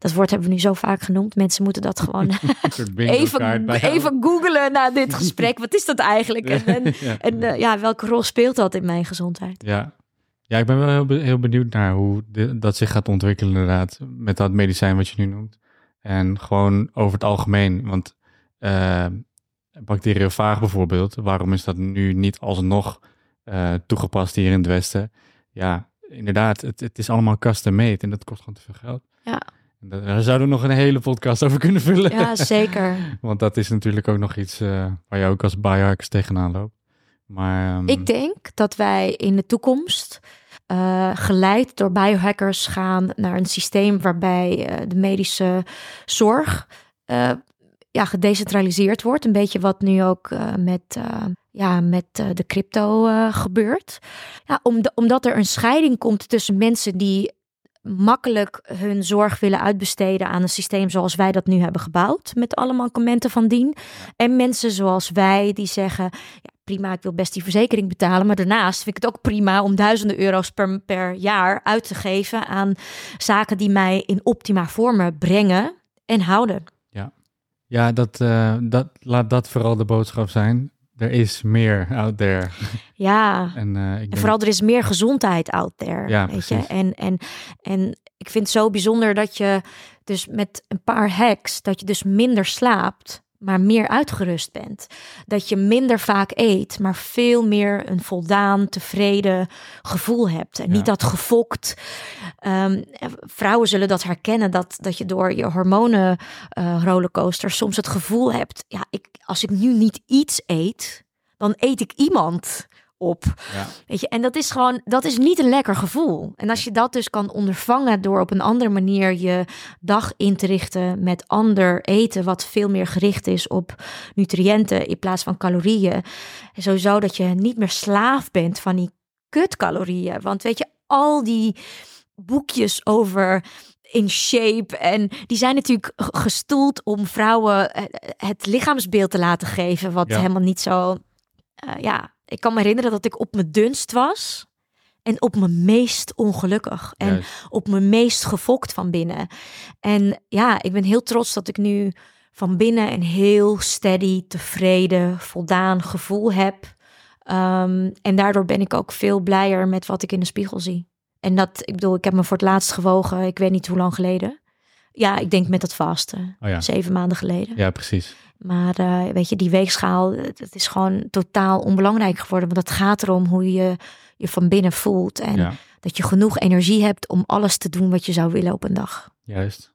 Dat woord hebben we nu zo vaak genoemd. Mensen moeten dat gewoon even, even googlen na dit gesprek. Wat is dat eigenlijk? En, en, ja. en uh, ja, welke rol speelt dat in mijn gezondheid? Ja, ja, ik ben wel heel, heel benieuwd naar hoe de, dat zich gaat ontwikkelen inderdaad. Met dat medicijn wat je nu noemt. En gewoon over het algemeen. Want uh, bacteriofaag bijvoorbeeld. Waarom is dat nu niet alsnog uh, toegepast hier in het Westen? Ja, inderdaad. Het, het is allemaal custom made. En dat kost gewoon te veel geld. Ja. Daar zouden we nog een hele podcast over kunnen vullen. Ja, zeker. Want dat is natuurlijk ook nog iets uh, waar je ook als biohackers tegenaan loopt. Maar, um... Ik denk dat wij in de toekomst uh, geleid door biohackers gaan naar een systeem waarbij uh, de medische zorg uh, ja, gedecentraliseerd wordt. Een beetje wat nu ook met, ja, met de crypto gebeurt. Ja, om de, omdat er een scheiding komt tussen mensen die makkelijk hun zorg willen uitbesteden aan een systeem zoals wij dat nu hebben gebouwd, met alle mankementen van dien. En mensen zoals wij die zeggen, ja, prima, ik wil best die verzekering betalen, maar daarnaast vind ik het ook prima om duizenden euro's per, per jaar uit te geven aan zaken die mij in optima vormen brengen en houden. Ja, ja dat, uh, dat, laat dat vooral de boodschap zijn. Er is meer out there. Ja, en, uh, ik en vooral er is meer gezondheid out there. Ja, weet je? En, en, en ik vind het zo bijzonder dat je dus met een paar hacks, dat je dus minder slaapt, maar meer uitgerust bent. Dat je minder vaak eet, maar veel meer een voldaan, tevreden gevoel hebt. En ja. niet dat gefokt. Um, vrouwen zullen dat herkennen, dat, dat je door je hormonen uh, rollercoaster soms het gevoel hebt. Ja, ik, als ik nu niet iets eet, dan eet ik iemand op. Ja. Weet je, en dat is gewoon, dat is niet een lekker gevoel. En als je dat dus kan ondervangen door op een andere manier je dag in te richten met ander eten, wat veel meer gericht is op nutriënten in plaats van calorieën. Sowieso dat je niet meer slaaf bent van die kutcalorieën. Want weet je, al die boekjes over in shape. En die zijn natuurlijk gestoeld om vrouwen het lichaamsbeeld te laten geven, wat Ja. helemaal niet zo. eh, ja, ik kan me herinneren dat ik op mijn dunst was. En op mijn meest ongelukkig. En Juist. op mijn meest gefokt van binnen. En ja, ik ben heel trots dat ik nu van binnen een heel steady, tevreden, voldaan gevoel heb. Ehm, en daardoor ben ik ook veel blijer met wat ik in de spiegel zie. En dat, ik bedoel, ik heb me voor het laatst gewogen, ik weet niet hoe lang geleden. Ja, ik denk met dat vasten, Oh ja. zeven maanden geleden. Ja, precies. Maar eh, weet je, die weegschaal, het het is gewoon totaal onbelangrijk geworden. Want het gaat erom hoe je je van binnen voelt. En Ja, dat je genoeg energie hebt om alles te doen wat je zou willen op een dag. juist.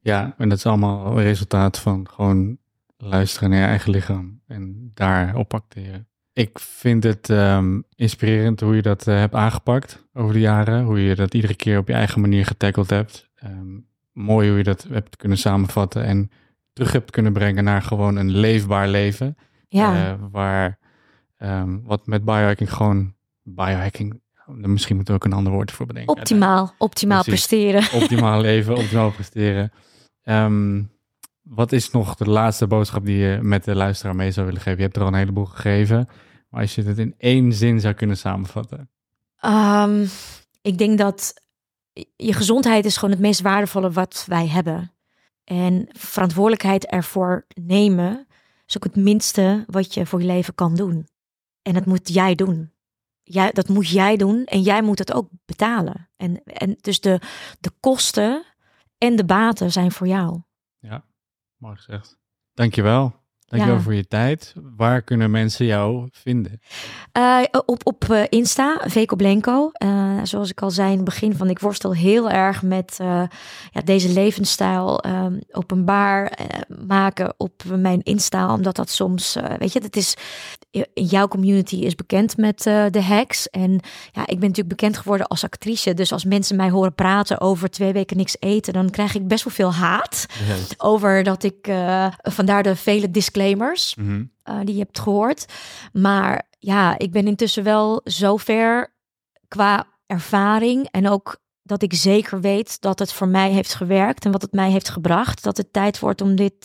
Ja, en dat is allemaal een resultaat van gewoon luisteren naar je eigen lichaam en daarop acteren. Ik vind het ehm, inspirerend hoe je dat eh, hebt aangepakt over de jaren. Hoe je dat iedere keer op je eigen manier getackeld hebt. Ehm, mooi hoe je dat hebt kunnen samenvatten en terug hebt kunnen brengen naar gewoon een leefbaar leven. Ja, Eh, waar ehm, wat met biohacking gewoon biohacking. Misschien moeten we ook een ander woord voor bedenken. optimaal, optimaal Precies. presteren. Optimaal leven, optimaal presteren. Ehm, wat is nog de laatste boodschap die je met de luisteraar mee zou willen geven? Je hebt er al een heleboel gegeven. Maar als je het in één zin zou kunnen samenvatten. Ehm, ik denk dat je gezondheid is gewoon het meest waardevolle wat wij hebben. En verantwoordelijkheid ervoor nemen is ook het minste wat je voor je leven kan doen. En dat moet jij doen. Jij, dat moet jij doen en jij moet het ook betalen. En, en dus de, de kosten en de baten zijn voor jou. Mooi gezegd. Dankjewel. Dankjewel Ja. voor je tijd. Waar kunnen mensen jou vinden? Eh, op op eh, Insta, Veko Blenko. Eh, zoals ik al zei in het begin, van ik worstel heel erg met ja, deze levensstijl ehm, openbaar maken op mijn Insta. Omdat dat soms, weet je, het is, jouw community is bekend met eh, de hacks. En ja, ik ben natuurlijk bekend geworden als actrice. Dus als mensen mij horen praten over twee weken niks eten, dan krijg ik best wel veel haat over dat ik, eh, vandaar de vele disclaimers Mhm. eh, die je hebt gehoord. Maar ja, ik ben intussen wel zover qua ervaring en ook dat ik zeker weet dat het voor mij heeft gewerkt en wat het mij heeft gebracht, dat het tijd wordt om dit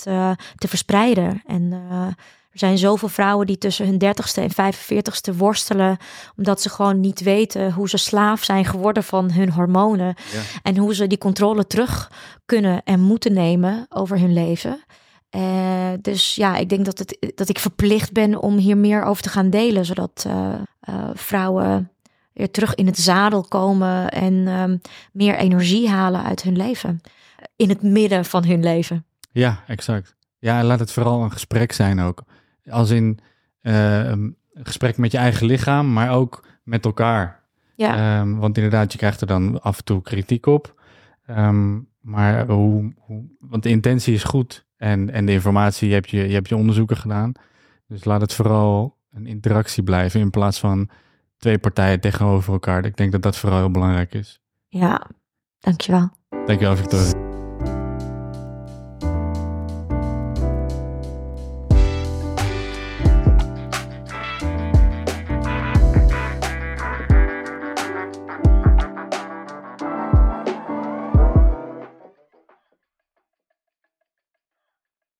te verspreiden. En er zijn zoveel vrouwen die tussen hun 30ste en 45ste worstelen, omdat ze gewoon niet weten hoe ze slaaf zijn geworden van hun hormonen Ja. en hoe ze die controle terug kunnen en moeten nemen over hun leven. Eh, dus ja, ik denk dat, het, dat ik verplicht ben om hier meer over te gaan delen, zodat eh, eh, vrouwen weer terug in het zadel komen en ehm, meer energie halen uit hun leven. In het midden van hun leven. Ja, exact. Ja, en laat het vooral een gesprek zijn ook. Als in eh, een gesprek met je eigen lichaam, maar ook met elkaar. Ja, Ehm, want inderdaad, je krijgt er dan af en toe kritiek op. Ehm, maar hoe, hoe, want de intentie is goed en, en de informatie, je hebt je, je hebt je onderzoeken gedaan. Dus laat het vooral een interactie blijven in plaats van twee partijen tegenover elkaar. Ik denk dat dat vooral heel belangrijk is. ja, dankjewel. Dankjewel, Victoria.